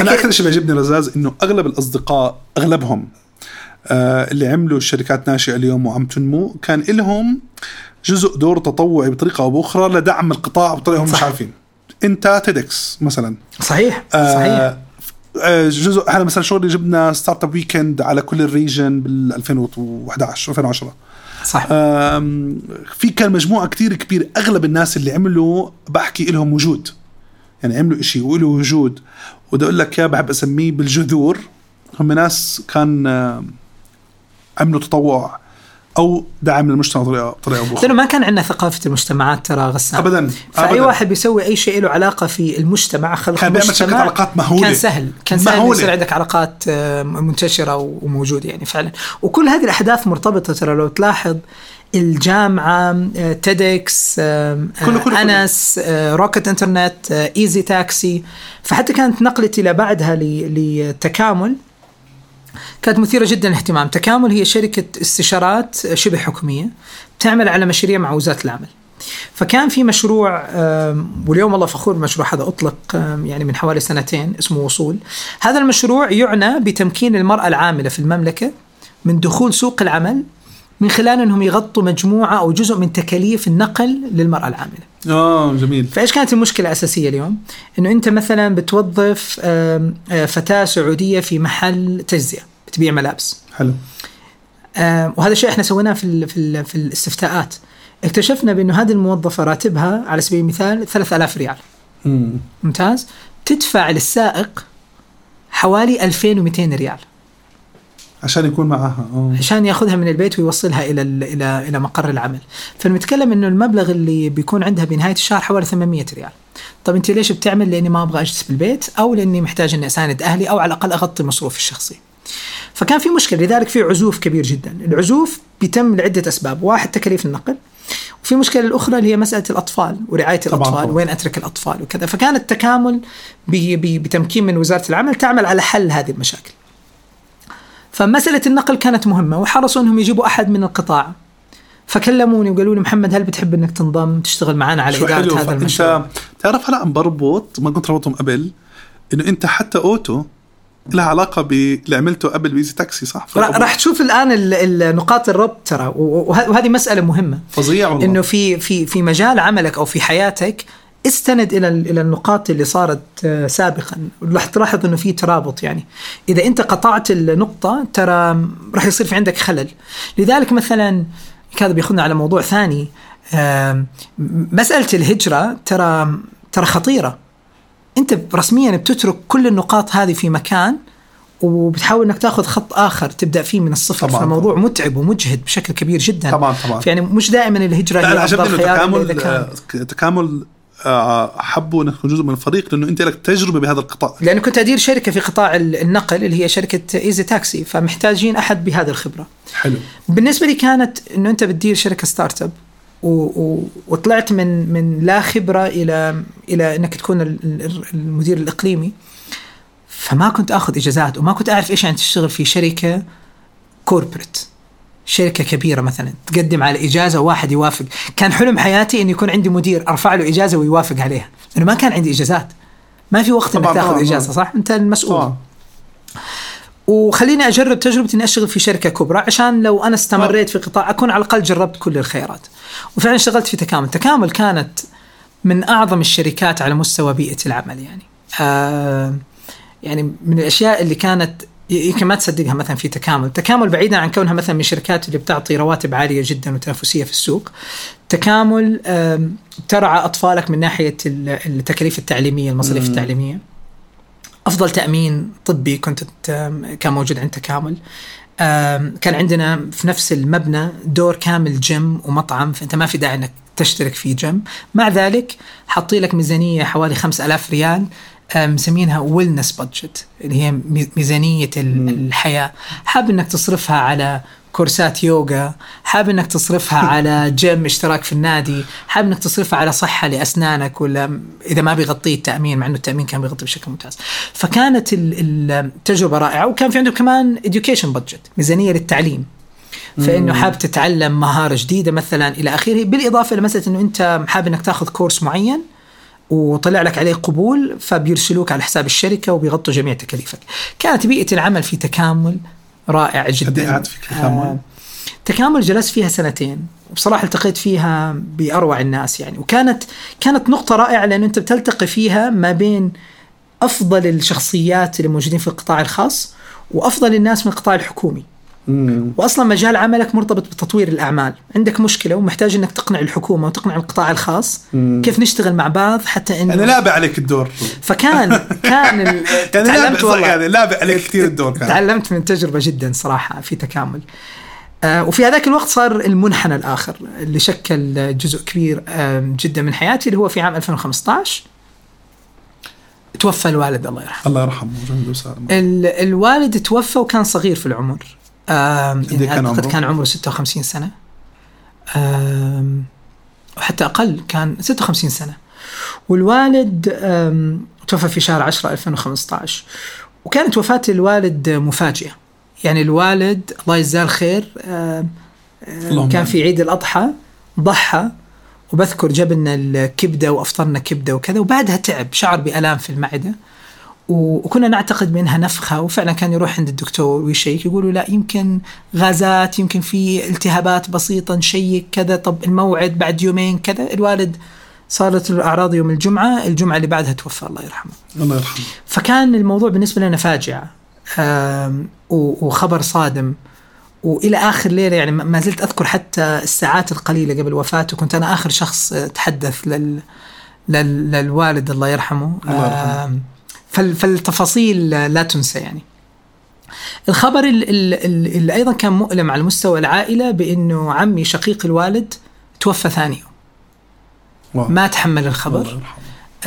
أنا أكثر شيء بيعجبني رزاز إنه أغلب الأصدقاء أغلبهم اللي عملوا شركات ناشئة اليوم وعم تنمو. كان لهم جزء دور تطوعي بطريقة أو بأخرى لدعم القطاع بطريقة هم مش. عارفين. انت TEDx مثلا. صحيح آه، صحيح. آه، جزء إحنا مثلا شغلي جبنا Startup Weekend على كل ال region بال 2011 2010 صح. في كان مجموعة كتير كبير أغلب الناس اللي عملوا بحكي لهم وجود. يعني عملوا إشي وله وجود. وده أقول لك يا بحب أسميه بالجذور. هم ناس كان عملوا تطوع أو دعم للمجتمع بطريقه بطريقه أو بأخرى لأنه ما كان عندنا ثقافة المجتمعات ترى غسان ابدا فأي أبداً. واحد بيسوي أي شيء له علاقة في المجتمع خلق كان بيعمل المجتمع شبكة علاقات مهولة. كان سهل كان سهل مهولة. يصير عندك علاقات آه، منتشرة وموجودة يعني فعلا وكل هذه الأحداث مرتبطة ترى لو تلاحظ الجامعة آه، TEDx آه، كله- كله- كله. أنس آه، Rocket Internet آه، Easy Taxi فحتى كانت نقلتي لبعدها ل- لتكامل كانت مثيرة جدا للاهتمام. تكامل هي شركة استشارات شبه حكومية تعمل على مشاريع مع وزارة العمل. فكان في مشروع واليوم والله فخور بالمشروع هذا أطلق آم، يعني من حوالي سنتين اسمه وصول. هذا المشروع يعنى بتمكين المرأة العاملة في المملكة من دخول سوق العمل من خلال أنهم يغطوا مجموعة أو جزء من تكاليف النقل للمرأة العاملة. آه جميل. فإيش كانت المشكلة الأساسية اليوم؟ إنه أنت مثلا بتوظف آه، فتاة سعودية في محل تجزئه بتبيع ملابس. حلو. وهذا الشيء إحنا سويناه في ال في ال في الاستفتاءات. اكتشفنا بأنه هذه الموظفة راتبها على سبيل المثال 3000 ريال. مم. ممتاز؟ تدفع للسائق حوالي 2200 ريال. عشان يكون معاها. آه. عشان ياخذها من البيت ويوصلها إلى ال- إلى إلى مقر العمل. فنتكلم إنه المبلغ اللي بيكون عندها بنهاية الشهر حوالي 800 ريال. طب أنت ليش بتعمل؟ لأني ما أبغى أجلس بالبيت أو لأني محتاج إني أساند أهلي أو على الأقل أغطي المصروف الشخصي. فكان في مشكلة لذلك في عزوف كبير جدا. العزوف بيتم لعدة أسباب. واحد تكاليف النقل. وفي مشكلة الأخرى اللي هي مسألة الأطفال ورعاية طبعاً، الأطفال طبعاً. وين أترك الأطفال وكذا. فكان التكامل بتمكين من وزارة العمل تعمل على حل هذه المشاكل. فمسألة النقل كانت مهمة وحرصوا أنهم يجيبوا أحد من القطاع. فكلموني وقالوا لي محمد هل بتحب أنك تنضم تشتغل معنا على حلو هذا المشروع؟ انت تعرف هلا عم بربط ما كنت ربطهم قبل إنه أنت حتى أوتو لها علاقة باللي عملته قبل بيزي تاكسي صح؟ را- راح تشوف الآن ال- ال- نقاط الربط ترى وهذه مسألة مهمة. فظيع والله. إنه في في في مجال عملك أو في حياتك استند إلى ال- إلى النقاط اللي صارت آه، سابقا. راح تلاحظ إنه في ترابط يعني. إذا أنت قطعت النقطة ترى راح يصير في عندك خلل. لذلك مثلا هذا بياخذنا على موضوع ثاني. مسألة الهجرة ترى ترى خطيرة. أنت رسميا بتترك كل النقاط هذه في مكان وبتحاول إنك تأخذ خط آخر تبدأ فيه من الصفر. طبعاً. فالموضوع متعب ومجهد بشكل كبير جدا. طبعا طبعا يعني مش دائما الهجرة لا هي أفضل خيار تكامل آه، تكامل حبوا أنك تكون جزء من الفريق لأنه أنت لك تجربة بهذا القطاع لأنه كنت أدير شركة في قطاع ال- النقل اللي هي شركة Easy Taxi فمحتاجين أحد بهذه الخبرة. حلو بالنسبة لي كانت إنه أنت بتدير شركة startup. وطلعت من من لا خبرة إلى إلى إنك تكون ال- ال- المدير الإقليمي فما كنت آخذ إجازات وما كنت أعرف إيش يعني تشتغل في شركة كوربريت شركة كبيرة مثلا تقدم على إجازة واحد يوافق. كان حلم حياتي انه يكون عندي مدير أرفع له إجازة ويوافق عليها. لأنه ما كان عندي إجازات. ما في وقت إنك تاخذ إجازة. صح؟ أنت المسؤول. طبعا. وخليني أجرب تجربه إني أشتغل في شركة كبرى عشان لو أنا استمريت في قطاع أكون على الأقل جربت كل الخيارات. وفعلا اشتغلت في تكامل، تكامل كانت من أعظم الشركات على مستوى بيئة العمل يعني. آه يعني من الأشياء اللي كانت يمكن ما تصدقها مثلا في تكامل، تكامل بعيدا عن كونها مثلا من الشركات اللي بتعطي رواتب عالية جدا وتنافسية في السوق. تكامل ترعى أطفالك من ناحية ال- التكاليف التعليمية، المصاريف. التعليمية. أفضل تأمين طبي كنت كان موجود عند تكامل كان عندنا في نفس المبنى دور كامل جيم ومطعم فأنت ما في داعي إنك تشترك في جيم مع ذلك حاطين لك ميزانية حوالي 5000 ريال مسمينها wellness budget اللي هي مي- ميزانية ال- الحياة. حاب إنك تصرفها على كورسات يوغا حاب إنك تصرفها على جيم اشتراك في النادي حاب إنك تصرفها على صحة لأسنانك ولا إذا ما بيغطيه التأمين مع إنه التأمين كان بيغطي بشكل ممتاز. فكانت ال- ال- التجربه رائعة وكان في عندهم كمان education budget ميزانية للتعليم. فإنه حاب تتعلم مهارة جديدة مثلا إلى آخره بالإضافة إلى مسألة إنه أنت حاب إنك تاخذ كورس معين وطلع لك عليه قبول فبيرسلوك على حساب الشركة وبيغطوا جميع تكاليفك. كانت بيئة العمل في تكامل رائع جدا. قد قعدت في تكامل؟ آه تكامل جلست فيها سنتين وبصراحة التقيت فيها بأروع الناس يعني وكانت كانت نقطة رائعة لأنه أنت بتلتقي فيها ما بين أفضل الشخصيات اللي موجودين في القطاع الخاص وأفضل الناس من القطاع الحكومي. مم. واصلا مجال عملك مرتبط بتطوير الأعمال، عندك مشكلة ومحتاج إنك تقنع الحكومة وتقنع القطاع الخاص مم. كيف نشتغل مع بعض حتى انه يعني لابع عليك الدور فكان كان ال- يعني تعلمت لابع والله يعني لابع عليك كثير الدور كان تعلمت من تجربة جدا صراحة في تكامل. آه، وفي هذاك الوقت صار المنحنى الآخر اللي شكل جزء كبير جدا من حياتي اللي هو في عام 2015 توفى الوالد الله يرحمه. الله يرحمه الوالد توفى وكان صغير في العمر يعني كان أعتقد عمره؟ كان عمره 56 سنة. وحتى أقل كان 56 سنة. والوالد توفى في شهر 10 2015 وكانت وفاة الوالد مفاجئة. يعني الوالد الله يجزاه الخير كان. في عيد الأضحى ضحى وبذكر جبنا الكبدة وأفطرنا كبدة وكذا وبعدها تعب شعر بألام في المعدة. وكنا نعتقد منها نفخة وفعلا كان يروح عند الدكتور ويشيك يقولوا لا يمكن غازات يمكن في التهابات بسيطة نشيك كذا طب الموعد بعد يومين كذا الوالد صارت له الأعراض يوم الجمعة الجمعة اللي بعدها توفى الله يرحمه. الله يرحمه. فكان الموضوع بالنسبة لنا و- وخبر صادم وإلى آخر ليلة يعني ما زلت أذكر حتى الساعات القليلة قبل وفاته كنت أنا آخر شخص تحدث لل- للوالد الله يرحمه. الله يرحمه. فالتفاصيل لا تنسى يعني. الخبر ال- ال- ال- اللي أيضا كان مؤلم على مستوى العائلة بأنه عمي شقيق الوالد توفى ثاني يوم. ما تحمل الخبر.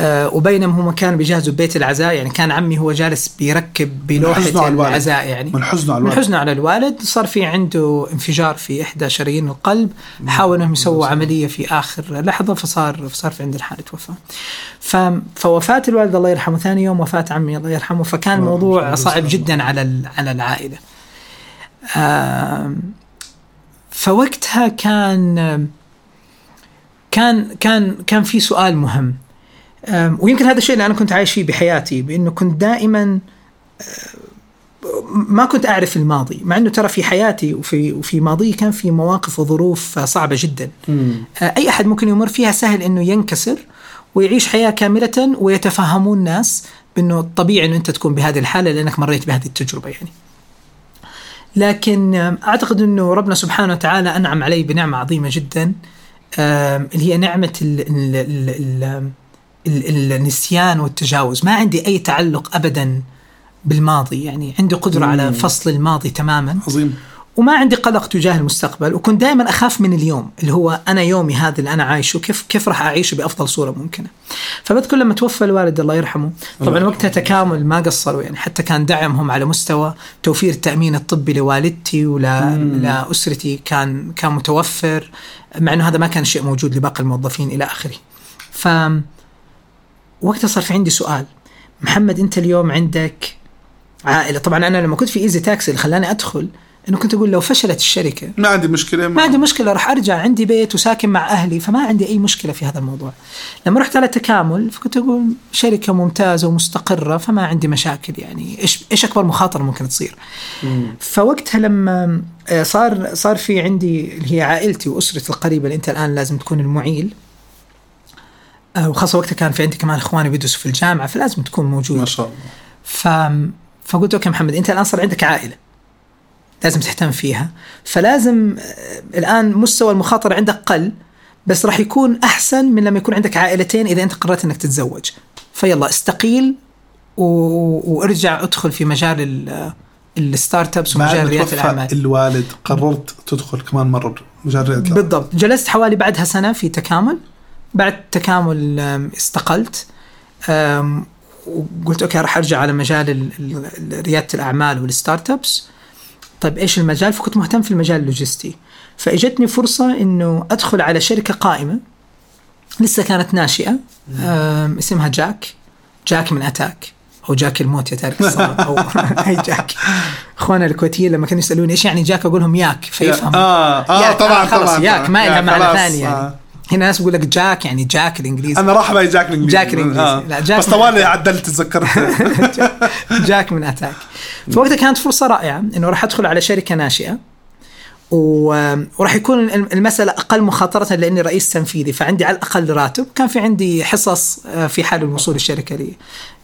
وبينما هم كانوا بيجهزوا بيت العزاء يعني كان عمي هو جالس بيركب الوالد. العزاء يعني من حزنه على من الوالد حزنه على الوالد صار في عنده انفجار في إحدى شرايين القلب حاولوا إنهم يسووا عملية في آخر لحظة فصار فصار في عنده حاله وفاه. فوفاة الوالد الله يرحمه ثاني يوم وفاة عمي الله يرحمه فكان الموضوع. صعب جدا على على العائلة. فوقتها كان كان كان كان في سؤال مهم ويمكن هذا الشيء اللي أنا كنت عايش فيه بحياتي بأنه كنت دائما ما كنت أعرف الماضي مع أنه ترى في حياتي وفي وفي ماضي كان في مواقف وظروف صعبة جدا. مم. أه، أي أحد ممكن يمر فيها سهل إنه ينكسر ويعيش حياة كاملة ويتفهمون الناس بأنه طبيعي إنه أنت تكون بهذه الحالة لأنك مريت بهذه التجربة يعني. لكن أعتقد إنه ربنا سبحانه وتعالى أنعم علي بنعمة عظيمة جدا. اللي هي نعمة ال ال ال ال النسيان والتجاوز ما عندي أي تعلق ابدا بالماضي يعني عندي قدرة مم. على فصل الماضي تماما عظيم وما عندي قلق تجاه المستقبل وكنت دائما أخاف من اليوم اللي هو أنا يومي هذا اللي أنا عايشه كيف كيف راح أعيشه بأفضل صورة ممكنة. فبذكر لما توفى الوالد الله يرحمه طبعا وقتها تكامل ما قصروا يعني حتى كان دعمهم على مستوى توفير التأمين الطبي لوالدتي ولاسرتي كان كان متوفر مع إنه هذا ما كان شيء موجود لباقي الموظفين إلى آخره. ف وقتها صار في عندي سؤال. محمد أنت اليوم عندك عائلة. طبعا أنا لما كنت في ايزي تاكسي اللي خلاني أدخل انه كنت أقول لو فشلت الشركة ما عندي مشكلة ما عندي مشكلة راح أرجع عندي بيت وساكن مع أهلي فما عندي أي مشكلة في هذا الموضوع. لما رحت على تكامل فكنت أقول شركة ممتازة ومستقرة فما عندي مشاكل يعني. إيش إيش أكبر مخاطرة ممكن تصير؟ فوقتها لما آه، صار صار في عندي اللي هي عائلتي وأسرتي القريبة اللي أنت الآن لازم تكون المعيل. وخاصة وقتها كان في عندي كمان اخواني بيدرسوا في الجامعة فلازم تكون موجود. ما شاء الله. ف... فقلت أوكي محمد أنت الآن صار عندك عائلة لازم تهتم فيها فلازم آه، الآن مستوى المخاطرة عندك قل بس راح يكون أحسن من لما يكون عندك عائلتين إذا أنت قررت إنك تتزوج. فيلا استقيل و... وارجع ادخل في مجال ال... ال startups ومجال ريادة الأعمال. الوالد قررت تدخل كمان مرة مجال ريادة الأعمال. بالضبط. جلست حوالي بعدها سنة في تكامل. بعد تكامل استقلت وقلت okay راح أرجع على مجال ال- ال- ريادة الأعمال وال startups طيب إيش المجال؟ فكنت مهتم في المجال اللوجستي. فإجتني فرصة إنه أدخل على شركة قائمة لسه كانت ناشئة اسمها جاك. جاك من أتاك. أو جاك الموت يا تارك أو أي جاك. اخوانا الكويتيين لما كانوا يسألوني إيش يعني جاك أقول لهم ياك فيفهم. آه آه ياك، طبعا خلاص طبعا ياك ما لها معنى ثاني يعني. آه. هنا ناس بيقول لك جاك يعني جاك الإنجليزي. أنا راح بالي جاك الإنجليزي. جاك الإنجليزي. لا، جاك بس طوالي عدلت تذكرت. جاك من أتاك. فوقتها كانت فرصة رائعة إنه راح أدخل على شركة ناشئة وراح يكون المسألة أقل مخاطرة لأني رئيس تنفيذي فعندي على الأقل راتب. كان في عندي حصص آه، في حال الوصول الشركة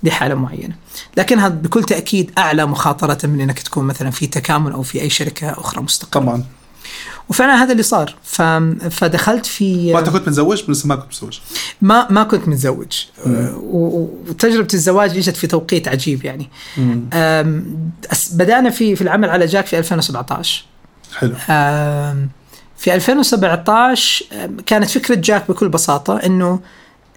لحالة معينة. لكنها بكل تأكيد أعلى مخاطرة من أنك تكون مثلا في تكامل أو في أي شركة أخرى مستقلة. طبعا. وفعلا هذا اللي صار. ف... فدخلت في وقتها كنت متزوج؟ بس ما كنت متزوج. ما ما كنت متزوج. و- وتجربة الزواج إجت في توقيت عجيب يعني. بدأنا في في العمل على جاك في 2017 حلو. في 2017 آم، كانت فكرة جاك بكل بساطة إنه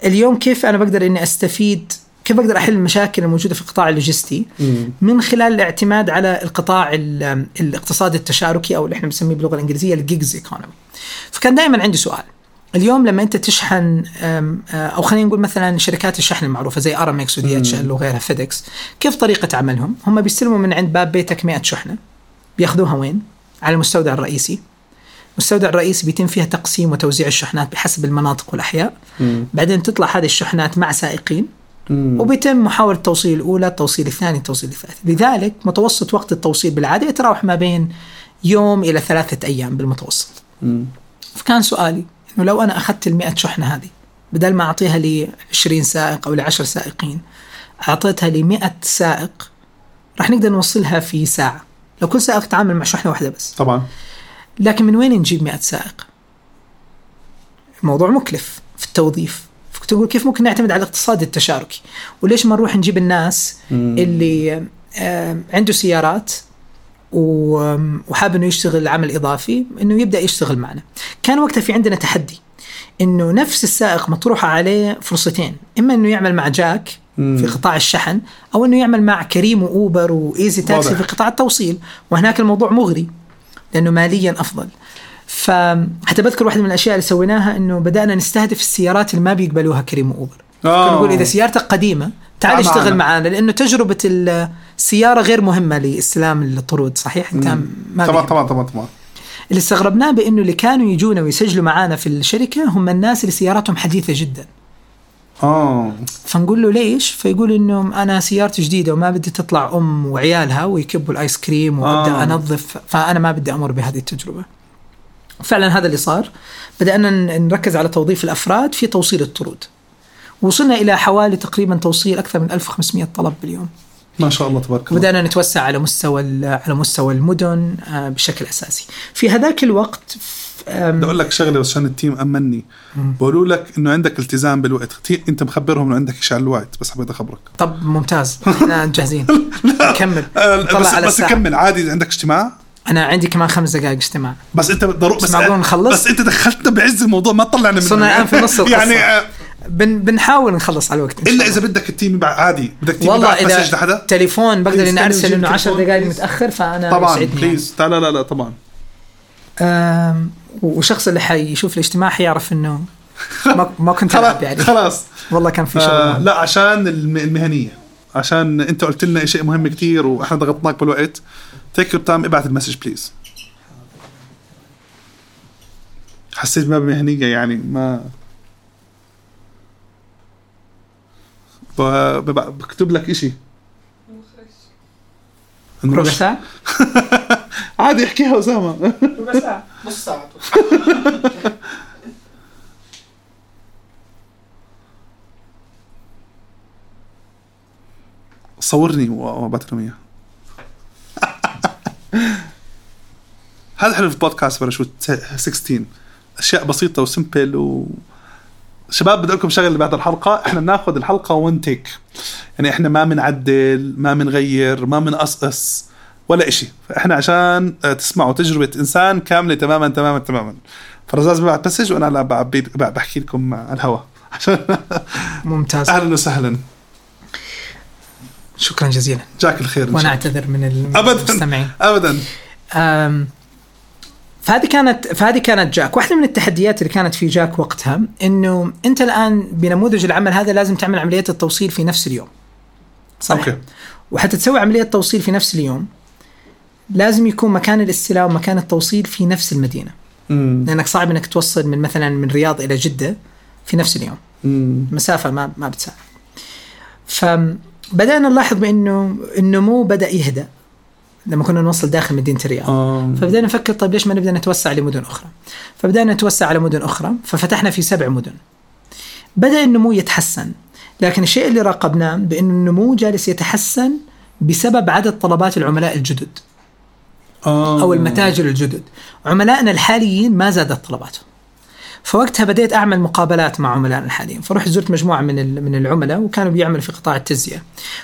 اليوم كيف أنا بقدر إني أستفيد كيف بقدر أحل المشاكل الموجودة في القطاع اللوجستي؟ من خلال الاعتماد على القطاع ال- الاقتصادي التشاركي أو اللي إحنا بنسميه باللغة الإنجليزية ال gigs economy. فكان دائما عندي سؤال. اليوم لما أنت تشحن آه، أو خلينا نقول مثلا شركات الشحن المعروفة زي Aramex و DHL وغيرها FedEx كيف طريقة عملهم؟ هم بيستلموا من عند باب بيتك 100 شحنة بياخذوها وين؟ على المستودع الرئيسي. المستودع الرئيسي بيتم فيها تقسيم وتوزيع الشحنات بحسب المناطق والأحياء. بعدين تطلع هذه الشحنات مع سائقين. وبيتم محاولة التوصيل الأولى التوصيل الثاني التوصيل الثالث. لذلك متوسط وقت التوصيل بالعادة يتراوح ما بين يوم إلى ثلاثة أيام بالمتوسط. فكان سؤالي إنه لو أنا أخذت المئة شحنة هذه بدل ما أعطيها ل 20 سائق أو ل 10 سائقين أعطيتها ل 100 سائق راح نقدر نوصلها في ساعة. لو كل سائق تعامل مع شحنة واحدة بس. طبعا. لكن من وين نجيب 100 سائق؟ الموضوع مكلف في التوظيف. فكنت أقول كيف ممكن نعتمد على الاقتصاد التشاركي؟ وليش ما نروح نجيب الناس اللي آه، عنده سيارات و- وحاب إنه يشتغل عمل إضافي إنه يبدأ يشتغل معنا؟ كان وقتها في عندنا تحدي إنه نفس السائق مطروحة عليه فرصتين إما إنه يعمل مع جاك في قطاع الشحن أو إنه يعمل مع كريم وأوبر وإيزي تاكسي. في قطاع التوصيل. وهناك الموضوع مغري لأنه ماليا أفضل. فحتى بذكر واحدة من الأشياء اللي سويناها إنه بدأنا نستهدف السيارات اللي ما بيقبلوها كريم وأوبر آه. نقول إذا سيارتك قديمة تعال اشتغل معنا. معنا لأنه تجربة السيارة غير مهمة لاستلام الطرود صحيح أنت ما طبعا. طبعا طبعا طبعا اللي استغربناه بإنه اللي كانوا يجونا ويسجلوا معانا في الشركة هم الناس اللي سياراتهم حديثة جدا آه فنقول له ليش؟ فيقول إنه أنا سيارتي جديدة وما بدي تطلع أم وعيالها ويكبوا الآيس كريم وأبدأ. آه. أنظف فأنا ما بدي أمر بهذه التجربة. فعلا هذا اللي صار. بدأنا ن- نركز على توظيف الأفراد في توصيل الطرود. وصلنا إلى حوالي تقريبا توصيل أكثر من 1500 طلب باليوم. ما شاء الله تبارك الله. وبدانا نتوسع على مستوى على مستوى المدن آه، بشكل أساسي. في هذاك الوقت بدي أقول لك شغلة عشان التيم أمني. بقولوا لك إنه عندك التزام بالوقت. أنت مخبرهم إنه عندك شيء على الوقت بس حبيت أخبرك. طب ممتاز. إحنا جاهزين. نكمل آه، بس على بس. كمل. عادي عندك اجتماع؟ أنا عندي كمان خمس دقائق اجتماع بس أنت ضروري بس نخلص؟ بس أنت دخلتنا بعز الموضوع ما طلعنا منه صرنا الآن في نص القصة. يعني آه، بن بنحاول نخلص على الوقت إلا. إذا بدك التيم عادي بدك تيم والله إذا لحدا تليفون بقدر إني أرسل إنه 10 telephone, دقائق? متأخر فأنا طبعا يسعدني يعني. بليز لا لا لا طبعا آم، والشخص اللي حيشوف الاجتماع حيعرف إنه ما, ما كنت ألعب يعني خلاص والله كان في شغل آه. لا عشان الم- المهنية عشان أنت قلت لنا شيء مهم كتير وإحنا ضغطناك بالوقت take your time ابعث ال message please حسيت ما بمهنيه يعني ما بكتب لك إشي. ربع ساعة؟ عادي احكيها أسامة. ربع ساعة. نص ساعة. صورني وأبعث لهم اياه هذا حلو في البودكاست باراشوت 16 أشياء بسيطة و simple و شباب بدي لكم شغلة بعد الحلقة. إحنا بناخذ الحلقة one take يعني إحنا ما بنعدل ما بنغير ما بنقصقص ولا إشي. فاحنا عشان آه، تسمعوا تجربة إنسان كاملة تماما تماما تماما. فرزاز ببعت message وأنا لا بحكي لكم على الهواء عشان ممتاز. أهلا وسهلا. شكرا جزيلا. جاك الخير وأنا اعتذر من. المستمعين. ابدا. أم، فهذه كانت فهذه كانت جاك. واحدة من التحديات اللي كانت في جاك وقتها إنه أنت الآن بنموذج العمل هذا لازم تعمل عمليه التوصيل في نفس اليوم. صح okay. وحتى تسوي عملية توصيل في نفس اليوم لازم يكون مكان الاستلام ومكان التوصيل في نفس المدينة. مم. لأنك صعب إنك توصل من مثلا من الرياض إلى جدة في نفس اليوم. مم. مسافة ما ما بتساعد. فبدانا نلاحظ بأنه النمو بدأ يهدأ لما كنا نوصل داخل مدينة الرياض. آه. فبدأنا نفكر طيب ليش ما نبدأ نتوسع لمدن أخرى؟ فبدأنا نتوسع على مدن أخرى ففتحنا في سبع مدن. بدأ النمو يتحسن لكن الشيء اللي راقبناه بأن النمو جالس يتحسن بسبب عدد طلبات العملاء الجدد آه. أو المتاجر الجدد. عملائنا الحاليين ما زادت طلباتهم. فوقتها بديت أعمل مقابلات مع عملائنا الحاليين، فرحت زرت مجموعة من من العملاء وكانوا بيعملوا في قطاع التزيئه.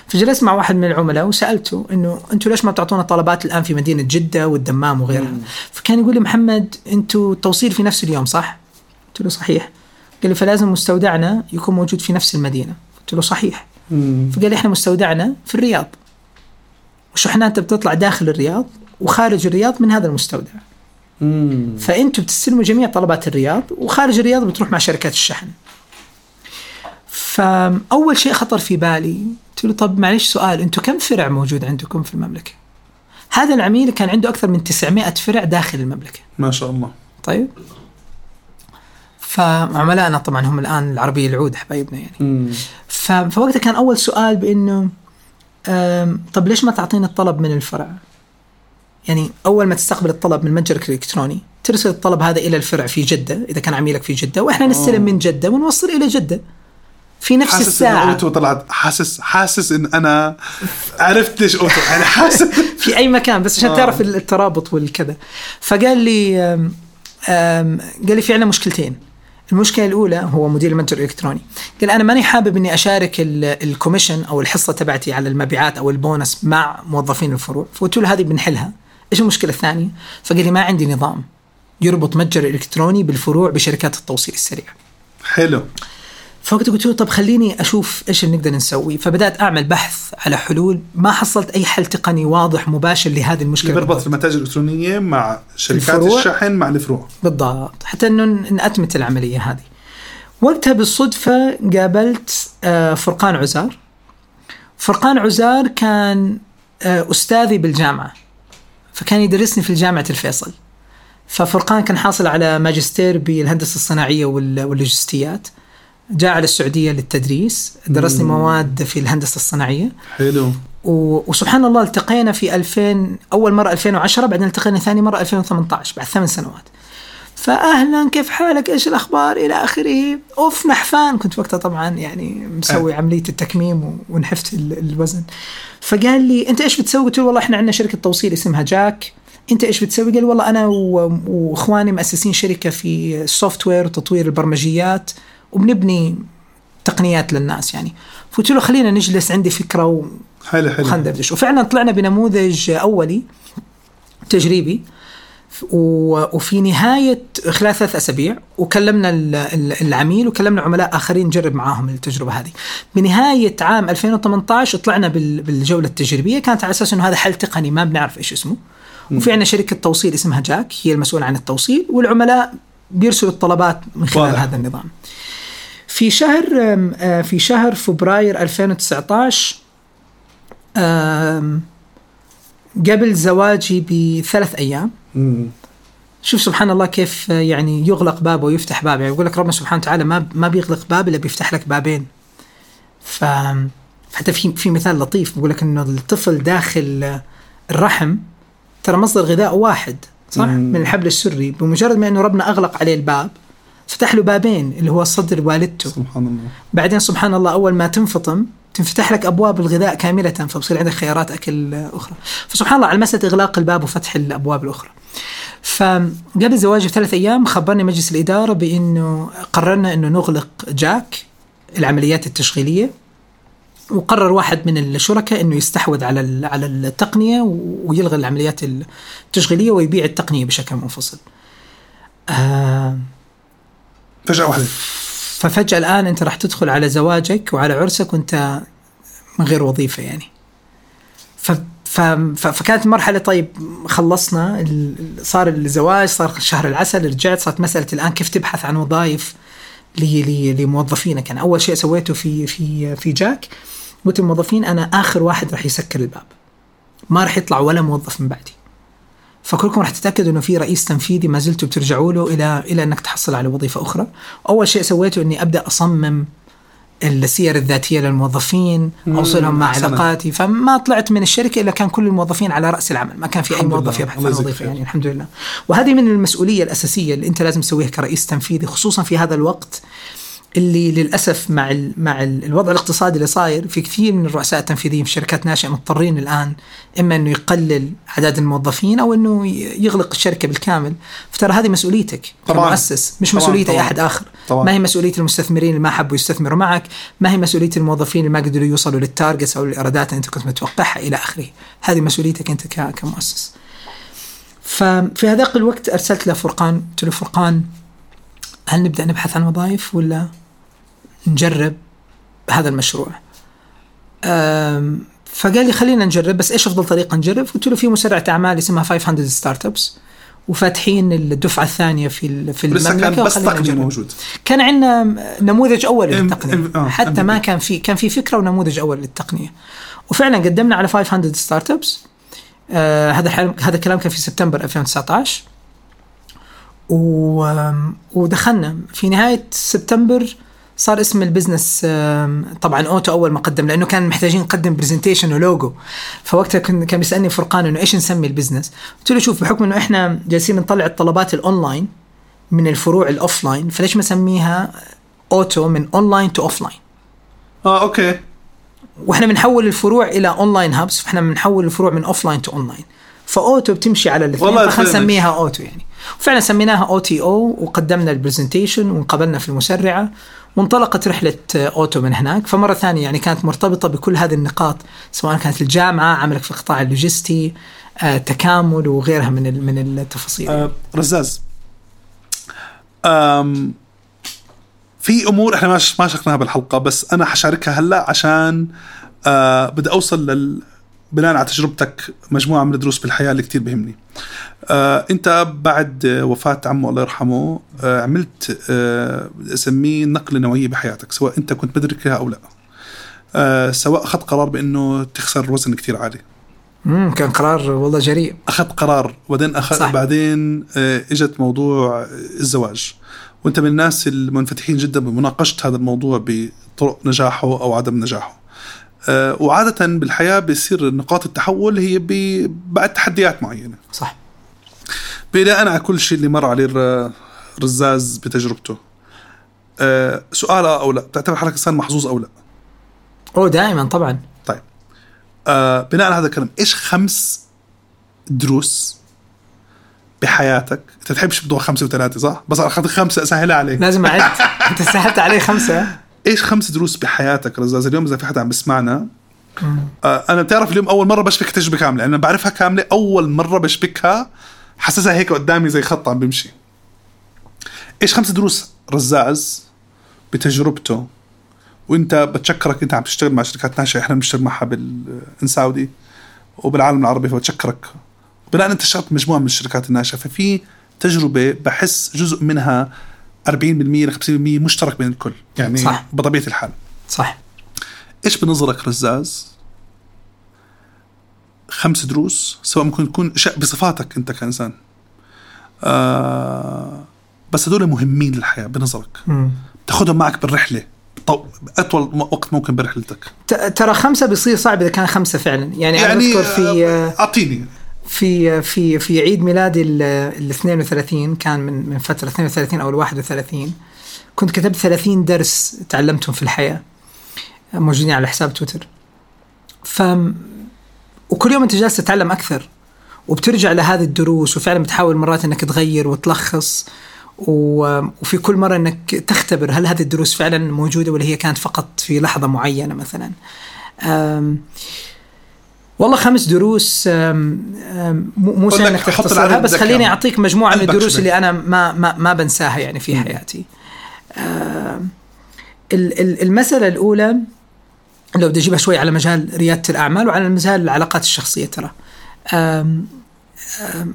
فجلست مع واحد من العملاء وسألته إنه أنتم ليش ما بتعطونا طلبات الآن في مدينة جدة والدمام وغيرها؟ فكان يقول لي محمد أنتم التوصيل في نفس اليوم صح؟ قلت له صحيح. قال لي فلازم مستودعنا يكون موجود في نفس المدينة. قلت له صحيح. مم. فقال لي إحنا مستودعنا في الرياض. وشحناتنا بتطلع داخل الرياض وخارج الرياض من هذا المستودع. مم. فأنتم بتستلموا جميع طلبات الرياض وخارج الرياض بتروح مع شركات الشحن. فأول شيء خطر في بالي قلت له طب معلش سؤال أنتم كم فرع موجود عندكم في المملكة؟ هذا العميل كان عنده أكثر من 900 فرع داخل المملكة. ما شاء الله طيب فعملائنا طبعا هم الآن العربية العود حبايبنا يعني. مم. فوقتها كان أول سؤال بإنه طب ليش ما تعطينا الطلب من الفرع؟ يعني أول ما تستقبل الطلب من متجرك الالكتروني ترسل الطلب هذا إلى الفرع في جدة إذا كان عميلك في جدة وإحنا نستلم من جدة ونوصل إلى جدة. في نفس حاسس ان الساعة. أوتو طلعت. حاسس حاسس إن أنا عرفت ليش أوتو. يعني حاسس في أي مكان بس عشان آه. تعرف الترابط والكذا. فقال لي أم، أم، قال لي في عندنا مشكلتين. المشكلة الأولى هو مدير المتجر الإلكتروني. قال أنا ماني حابب إني أشارك ال- ال commission أو الحصة تبعتي على المبيعات أو البونس مع موظفين الفروع. فقلت له هذه بنحلها. إيش المشكلة الثانية؟ فقال لي ما عندي نظام يربط متجر إلكتروني بالفروع بشركات التوصيل السريع. حلو. فوقتها قلت له طب خليني أشوف إيش اللي نقدر نسوي. فبدأت أعمل بحث على حلول. ما حصلت أي حل تقني واضح مباشر لهذه المشكلة اللي بربط المتاجر الإلكترونية مع شركات الفروع. الشحن مع الفروع. بالضبط. حتى إنه نأتمت العملية هذه. وقتها بالصدفة قابلت آه، فرقان عزار. فرقان عزار كان آه، أستاذي بالجامعة. فكان يدرسني في جامعة الفيصل. ففرقان كان حاصل على ماجستير بالهندسة الصناعية وال- واللوجستيات. جاء على السعودية للتدريس. درسني مواد في الهندسة الصناعية. حلو. و- وسبحان الله التقينا في 2000 أول مرة 2010 بعدين التقينا ثاني مرة 2018 بعد ثمان سنوات. فاهلا كيف حالك؟ إيش الأخبار؟ إلى آخره. أوف نحفان كنت وقتها طبعا يعني مسوي عملية التكميم ونحفت ال- الوزن. فقال لي أنت إيش بتسوي؟ قلت له والله إحنا عندنا شركة توصيل اسمها جاك أنت إيش بتسوي؟ قال والله أنا وإخواني مؤسسين شركة في ال software وتطوير البرمجيات وبنبني تقنيات للناس يعني. فقلت له خلينا نجلس عندي فكرة و... حلو حلو. خلينا ندردش وفعلا طلعنا بنموذج أولي تجريبي. وفي نهاية خلال ثلاث أسابيع وكلمنا ال- ال- العميل وكلمنا عملاء آخرين نجرب معاهم التجربة هذه. بنهاية عام 2018 طلعنا بال- بالجولة التجريبية كانت على أساس أنه هذا حل تقني ما بنعرف إيش اسمه. وفي عندنا شركة توصيل اسمها جاك هي المسؤولة عن التوصيل والعملاء بيرسلوا الطلبات من خلال واضح. هذا النظام. في شهر آه، في شهر فبراير 2019 آم، قبل زواجي بثلاث أيام. مم. شوف سبحان الله كيف يعني يغلق باب ويفتح باب يعني يقول لك ربنا سبحانه وتعالى ما ما بيغلق باب إلا بيفتح لك بابين. ف حتى في في مثال لطيف بيقول لك إنه الطفل داخل الرحم ترى مصدر غذاء واحد صح؟ مم. من الحبل السري. بمجرد ما إنه ربنا أغلق عليه الباب فتح له بابين اللي هو صدر والدته. سبحان الله. بعدين سبحان الله أول ما تنفطم تنفتح لك أبواب الغذاء كاملة فبصير عندك خيارات أكل أخرى. فسبحان الله على مسألة إغلاق الباب وفتح الأبواب الأخرى. فقبل زواجي بثلاث أيام خبرني مجلس الإدارة بإنه قررنا إنه نغلق جاك العمليات التشغيلية وقرر واحد من الشركاء إنه يستحوذ على على التقنية ويلغي العمليات التشغيلية ويبيع التقنية بشكل منفصل. آه فجأة واحدة. ففجأة الآن أنت راح تدخل على زواجك وعلى عرسك وأنت من غير وظيفة يعني. ف فكانت مرحلة طيب خلصنا صار الزواج صار شهر العسل رجعت صارت مسألة الآن كيف تبحث عن وظائف لموظفينك. أنا أول شيء سويته في في في جاك قلت الموظفين أنا آخر واحد راح يسكر الباب. ما راح يطلع ولا موظف من بعدي. فكلكم راح تتأكدوا إنه في رئيس تنفيذي ما زلتوا بترجعوا له إلى إلى إنك تحصل على وظيفة أخرى أول شيء سويته إني أبدأ أصمم السير الذاتية للموظفين أوصلهم مع. علاقاتي فما طلعت من الشركة إلا كان كل الموظفين على رأس العمل ما كان في أي موظف. يبحث عن وظيفة. يعني الحمد لله وهذه من المسؤولية الأساسية اللي أنت لازم تسويها كرئيس تنفيذي خصوصا في هذا الوقت اللي للأسف مع ال مع ال الوضع الاقتصادي اللي صاير في كثير من الرؤساء التنفيذيين في شركات ناشئة مضطرين الآن إما إنه يقلل أعداد الموظفين أو إنه يغلق الشركة بالكامل فترى هذه مسؤوليتك طبعاً. كمؤسس مش طبعاً، مسؤولية أي طبعاً. أحد آخر طبعاً. ما هي مسؤولية المستثمرين اللي ما حبوا يستثمروا معك ما هي مسؤولية الموظفين اللي ما قدروا يوصلوا للتارجتس أو الايرادات اللي أنت كنت متوقعها إلى آخره هذه مسؤوليتك أنت كمؤسس ففي هذاك الوقت أرسلت له فرقان قلت له فرقان هل نبدأ نبحث عن وظائف ولا نجرب هذا المشروع. فقال لي خلينا نجرب بس إيش أفضل طريقة نجرب؟ قلت له في مسرعه أعمال اسمها 500 Startups وفاتحين الدفعة الثانية في في المملكه كان بس تقنيه. موجود. كان عندنا نموذج أول ام- للتقنية. ام- آه، حتى ما. كان في كان في فكرة ونموذج أول للتقنية. وفعلا قدمنا على 500 Startups آه هذا هذا الكلام كان في سبتمبر 2019 و ودخلنا. في نهاية سبتمبر صار اسم ال business طبعا أوتو أول ما قدم لأنه كان محتاجين نقدم presentation و logo فوقتها كان كان بيسألني فرقان إنه إيش نسمي ال business؟ قلت له شوف بحكم إنه إحنا جالسين نطلع الطلبات الأونلاين من الفروع ال offline فليش ما نسميها أوتو من online to offline؟ آه okay. وإحنا بنحول الفروع إلى online hubs فإحنا بنحول الفروع من offline to online. فأوتو بتمشي على الاثنين فخلينا. نسميها أوتو يعني. وفعلا سميناها OTO وقدمنا ال presentation وانقبلنا في المسرعه وانطلقت رحلة أوتو من هناك. فمرة ثانية يعني كانت مرتبطة بكل هذه النقاط سواء كانت الجامعة عملك في القطاع اللوجستي آه، تكامل وغيرها من من التفاصيل. آه رزاز في أمور إحنا ما ما شاركناها بالحلقة بس أنا حشاركها هلأ عشان آه بدي أوصل لل بناء على تجربتك مجموعة من الدروس بالحياة اللي كتير بهمني. آه انت بعد وفاة عمه الله يرحمه آه عملت آه اسميه نقلة نوعية بحياتك سواء انت كنت مدركها أو لا. آه سواء اخذت قرار بانه تخسر وزن كتير عالي. امم كان قرار والله جريء اخذت قرار وبعدين أخذ صح. بعدين آه، اجت موضوع الزواج وانت من الناس المنفتحين جدا بمناقشة هذا الموضوع بطرق نجاحه أو عدم نجاحه آه، وعادة بالحياة بيصير نقاط التحول هي بعد تحديات معينة. صح. بناء على كل شيء اللي مر عليه الر- رزاز بتجربته. آه، سؤال آه أو لا؟ تعتبر حالك إنسان محظوظ أو لا؟ اوه دائما طبعا. طيب. آه بناء على هذا الكلام إيش خمس دروس بحياتك؟ أنت تحبش موضوع خمسة وثلاثة صح؟ بس اخذت خمسة اسهلها عليك. لازم أعد. أنت سهلت علي خمسة. إيش خمس دروس بحياتك رزاز؟ اليوم إذا في حدا عم بسمعنا آه أنا بتعرف اليوم أول مرة بشبك تجربة كاملة أنا بعرفها كاملة أول مرة بشبكها حاسسها هيك قدامي زي خط عم بمشي. إيش خمس دروس رزاز بتجربته؟ وإنت بتشكرك إنت عم تشتغل مع شركات ناشئه إحنا بنشتغل معها بالإن سعودي وبالعالم العربي فبتشكرك. بناء أنت اشتغلت مجموعة من الشركات الناشئه ففي تجربة بحس جزء منها 40% ل 50% مشترك بين الكل يعني صح. بطبيعة الحال. صح. إيش بنظرك رزاز؟ خمس دروس سواء ممكن تكون بصفاتك أنت كإنسان. آه بس هدول مهمين للحياة بنظرك. تاخذهم معك بالرحلة. طو... أطول وقت ممكن برحلتك. ترى خمسة بيصير صعب إذا كان خمسة فعلا. يعني, أنا يعني أذكر في آه، أعطيني. في في في عيد ميلادي ال ال 32 كان من من فترة 32 أو ال 31 كنت كتبت 30 درس تعلمتهم في الحياة موجودين على حساب تويتر ف وكل يوم انت جالس تتعلم أكثر وبترجع لهذه الدروس وفعلا بتحاول مرات إنك تغير وتلخص وفي كل مرة إنك تختبر هل هذه الدروس فعلا موجودة ولا هي كانت فقط في لحظة معينة مثلا. والله خمس دروس مو سهل إنك تختصرها بس. خليني أعطيك مجموعة من الدروس. اللي أنا ما ما ما بنساها يعني في حياتي. المسألة الأولى لو بدي أجيبها شوي على مجال ريادة الأعمال وعلى مجال العلاقات الشخصية ترى.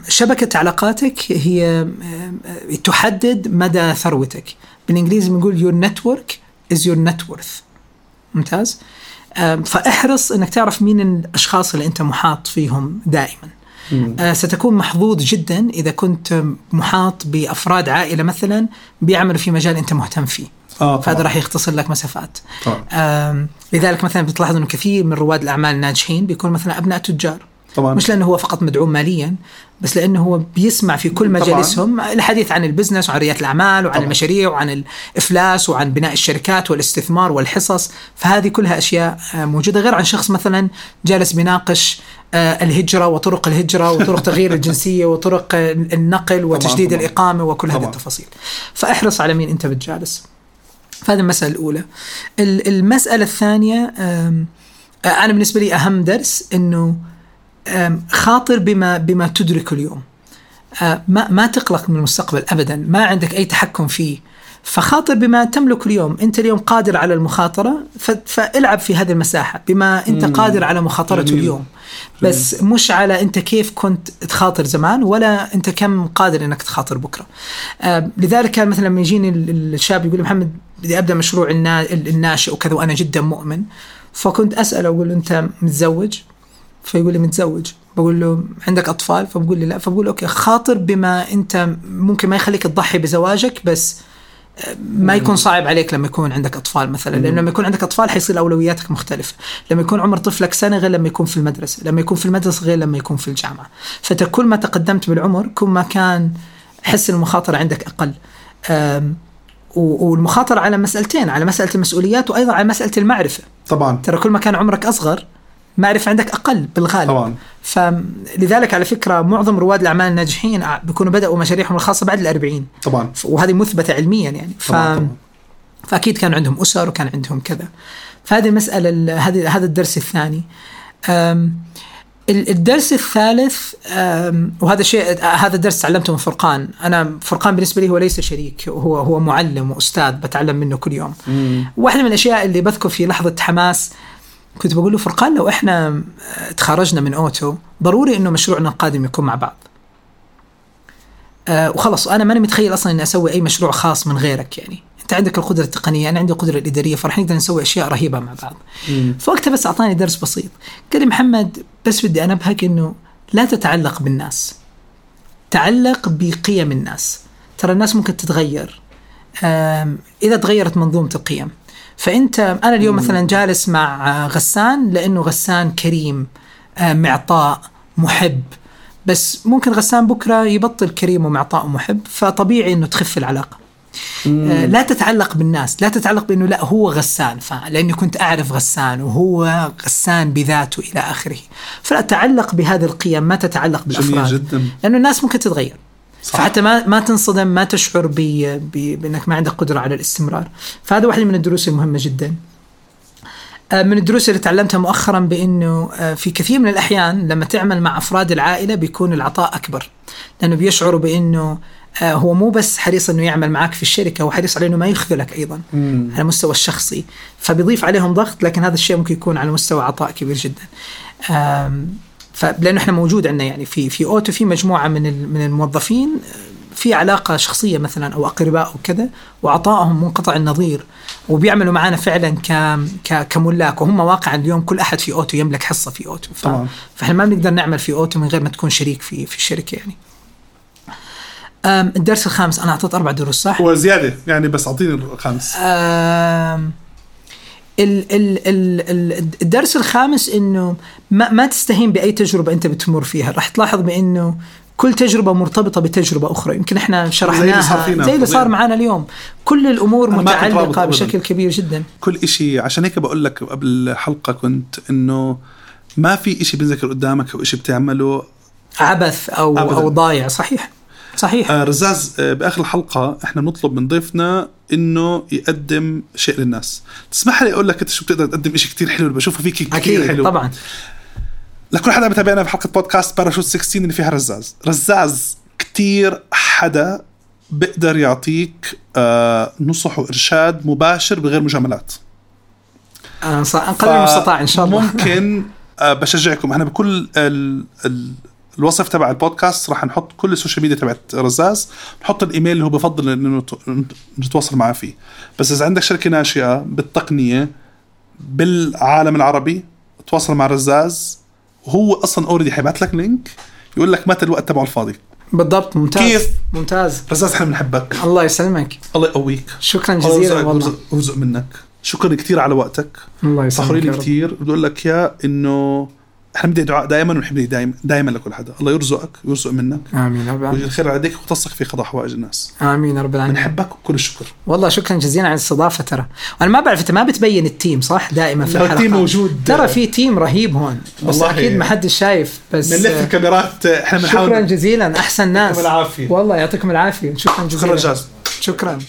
شبكة علاقاتك هي تحدد مدى ثروتك. بالإنجليزي بنقول your network is your net worth. ممتاز؟ فاحرص إنك تعرف مين الأشخاص اللي أنت محاط فيهم دائما. آه، ستكون محظوظ جدا إذا كنت محاط بأفراد عائلة مثلا بيعملوا في مجال أنت مهتم فيه. آه فهذا طبعاً. راح يختصر لك مسافات. آم، لذلك مثلا بتلاحظ إنه كثير من رواد الأعمال الناجحين بيكون مثلا أبناء تجار. طبعا مش لأنه هو فقط مدعوم ماليا بس لأنه هو بيسمع في كل. مجالسهم الحديث عن ال business وعن ريادة الأعمال وعن طبعاً. المشاريع وعن الإفلاس وعن بناء الشركات والاستثمار والحصص فهذه كلها أشياء موجودة غير عن شخص مثلا جالس بيناقش آه، الهجرة وطرق الهجرة وطرق تغيير الجنسية وطرق النقل وتجديد طبعاً. الإقامة وكل هذه طبعاً. التفاصيل فأحرص على مين أنت بتجالس فهذه المسألة الأولى ال- المسألة الثانية أم، آه، أنا بالنسبة لي أهم درس أم، خاطر بما بما تدرك اليوم. آه، ما ما تقلق من المستقبل ابدا ما عندك أي تحكم فيه. فخاطر بما تملك اليوم أنت اليوم قادر على المخاطرة فالعب في هذه المساحة بما أنت. قادر على مخاطرته جميل. اليوم. بس مش على أنت كيف كنت تخاطر زمان ولا أنت كم قادر أنك تخاطر بكرة. آه، لذلك كان مثلا لما يجيني ال- الشاب يقول لي محمد بدي أبدأ مشروع النا- الناشئ وكذا وأنا جدا مؤمن. فكنت أسأله أقول أنت متزوج؟ فيقول لي متزوج. بقول له عندك أطفال؟ فبقول لي لا. فبقول أوكي خاطر بما أنت ممكن ما يخليك تضحي بزواجك بس ما يكون صعب عليك لما يكون عندك أطفال مثلا. لأنه لما يكون عندك أطفال حيصير أولوياتك مختلفة. لما يكون عمر طفلك سنة غير لما يكون في المدرسة. لما يكون في المدرسة غير لما يكون في الجامعة. فانت كل ما تقدمت بالعمر كل ما كان حس المخاطرة عندك أقل. والمخاطرة على مسألتين على مسألة المسؤوليات وأيضا على مسألة المعرفة. طبعا. ترى كل ما كان عمرك أصغر معرفة عندك أقل بالغالب. طبعا. فلذلك على فكرة معظم رواد الأعمال الناجحين ع- بيكونوا بدأوا مشاريعهم الخاصة بعد الأربعين. طبعا. وهذه مثبتة علميا يعني. ف... طبعا, طبعا. فأكيد كان عندهم أسر وكان عندهم كذا. فهذه المسألة ال- هذه هذا الدرس الثاني. أم، ال- الدرس الثالث وهذا شيء هذا الدرس تعلمته من فرقان. أنا فرقان بالنسبة لي هو ليس شريك هو هو معلم وأستاذ بتعلم منه كل يوم. واحدة من الأشياء اللي بذكر في لحظة حماس كنت بقول له فرقان لو إحنا تخرجنا من أوتو ضروري إنه مشروعنا القادم يكون مع بعض. آه وخلص أنا ماني متخيل أصلا إني أسوي أي مشروع خاص من غيرك يعني. أنت عندك القدرة التقنية أنا عندي القدرة الإدارية فرح نقدر نسوي أشياء رهيبة مع بعض. فوقتها بس أعطاني درس بسيط. قال لي محمد بس بدي أنبهك إنه لا تتعلق بالناس. تعلق بقيم الناس. ترى الناس ممكن تتغير. إذا تغيرت منظومة القيم فأنت أنا اليوم مثلا جالس مع غسان لأنه غسان كريم آه، معطاء محب. بس ممكن غسان بكرة يبطل كريم ومعطاء ومحب فطبيعي إنه تخف العلاقة. آه، لا تتعلق بالناس لا تتعلق بإنه لا هو غسان لأني كنت أعرف غسان وهو غسان بذاته إلى آخره. فلا تعلق بهذه القيم ما تتعلق جميل بالأفراد. جدا. لأنه الناس ممكن تتغير. صح. فحتى ما ما تنصدم ما تشعر ب بأنك ما عندك قدرة على الاستمرار. فهذا واحدة من الدروس المهمة جدا. آه، من الدروس اللي تعلمتها مؤخرا بأنه آه، في كثير من الأحيان لما تعمل مع أفراد العائلة بيكون العطاء أكبر. لأنه بيشعروا بأنه آه، هو مو بس حريص إنه يعمل معك في الشركة هو حريص على إنه ما يخذلك أيضا مم. على المستوى الشخصي. فبيضيف عليهم ضغط لكن هذا الشيء ممكن يكون على مستوى عطاء كبير جدا. فلانه إحنا موجود عندنا يعني في في أوتو في مجموعة من من الموظفين في علاقة شخصية مثلا أو أقرباء أو كذا وعطائهم منقطع النظير وبيعملوا معنا فعلا ك ك كملاك وهم واقعا اليوم كل أحد في أوتو يملك حصة في أوتو ف... طبعاً. فإحنا ما بنقدر نعمل في أوتو من غير ما تكون شريك في في الشركة يعني. الدرس الخامس أنا أعطيت أربع دروس صح؟ هو زيادة يعني بس أعطيني الخامس الدرس الخامس إنه ما, ما تستهين بأي تجربة أنت بتمر فيها راح تلاحظ بإنه كل تجربة مرتبطة بتجربة أخرى يمكن إحنا شرحناها زي اللي. صار معنا اليوم كل متعلقة أبداً. بشكل كبير جدا كل إشي عشان هيك بقول لك قبل الحلقة كنت إنه ما في إشي بينذكر قدامك أو إشي بتعمله عبث أبداً. أو ضايع صحيح صحيح. آه رزاز آه بآخر الحلقة إحنا بنطلب من ضيفنا إنه يقدم شيء للناس. تسمح لي أقول لك أنت شو بتقدر تقدم شيء كتير حلو؟ اللي بشوفه فيك كتير أكيد حلو. طبعا. لكل حدا بتابعنا في حلقة بودكاست باراشوت 16 اللي فيها رزاز. رزاز كتير حدا بيقدر يعطيك آه نصح وإرشاد مباشر بغير مجاملات. آه، قدر المستطاع إن شاء الله. ممكن آه بشجعكم. إحنا بكل ال ال الوصف تبع البودكاست راح نحط كل ال social media تبعت رزاز نحط الإيميل اللي هو بفضل إنه نت- نتواصل معاه فيه. بس إذا عندك شركة ناشئة بالتقنية بالعالم العربي تواصل مع رزاز وهو أصلا already حيبعت لك link يقول لك مات الوقت تبعه الفاضي. بالضبط ممتاز. كيف؟ ممتاز. رزاز إحنا بنحبك. الله يسلمك. الله يقويك. شكرا جزيلا والله. ويرزق منك. شكرا كثير على وقتك. الله فخورين يسلمك رب. كثير بدي أقول لك يا إنه إحنا بدي دعاء دائما ونحب دائما دائما لكل حدا. الله يرزقك ويرزق منك. آمين رب العالمين. الخير على يديك وتثق في قضاء حوائج الناس. آمين رب العالمين. بنحبك وكل الشكر. والله شكرا جزيلا على الاستضافة ترى. وأنا ما بعرف أنت ما بتبين ال team صح؟ دائما في لا، الحلقات. ال team موجود. ترى في team رهيب هون بس والله. أكيد ما حد شايف بس بنلف الكاميرات إحنا شكرا بنحاول جزيلا أحسن ناس. يعطيكم العافية. والله يعطيكم العافية. شكرا جزيلا. شكرا رجاز شكرا.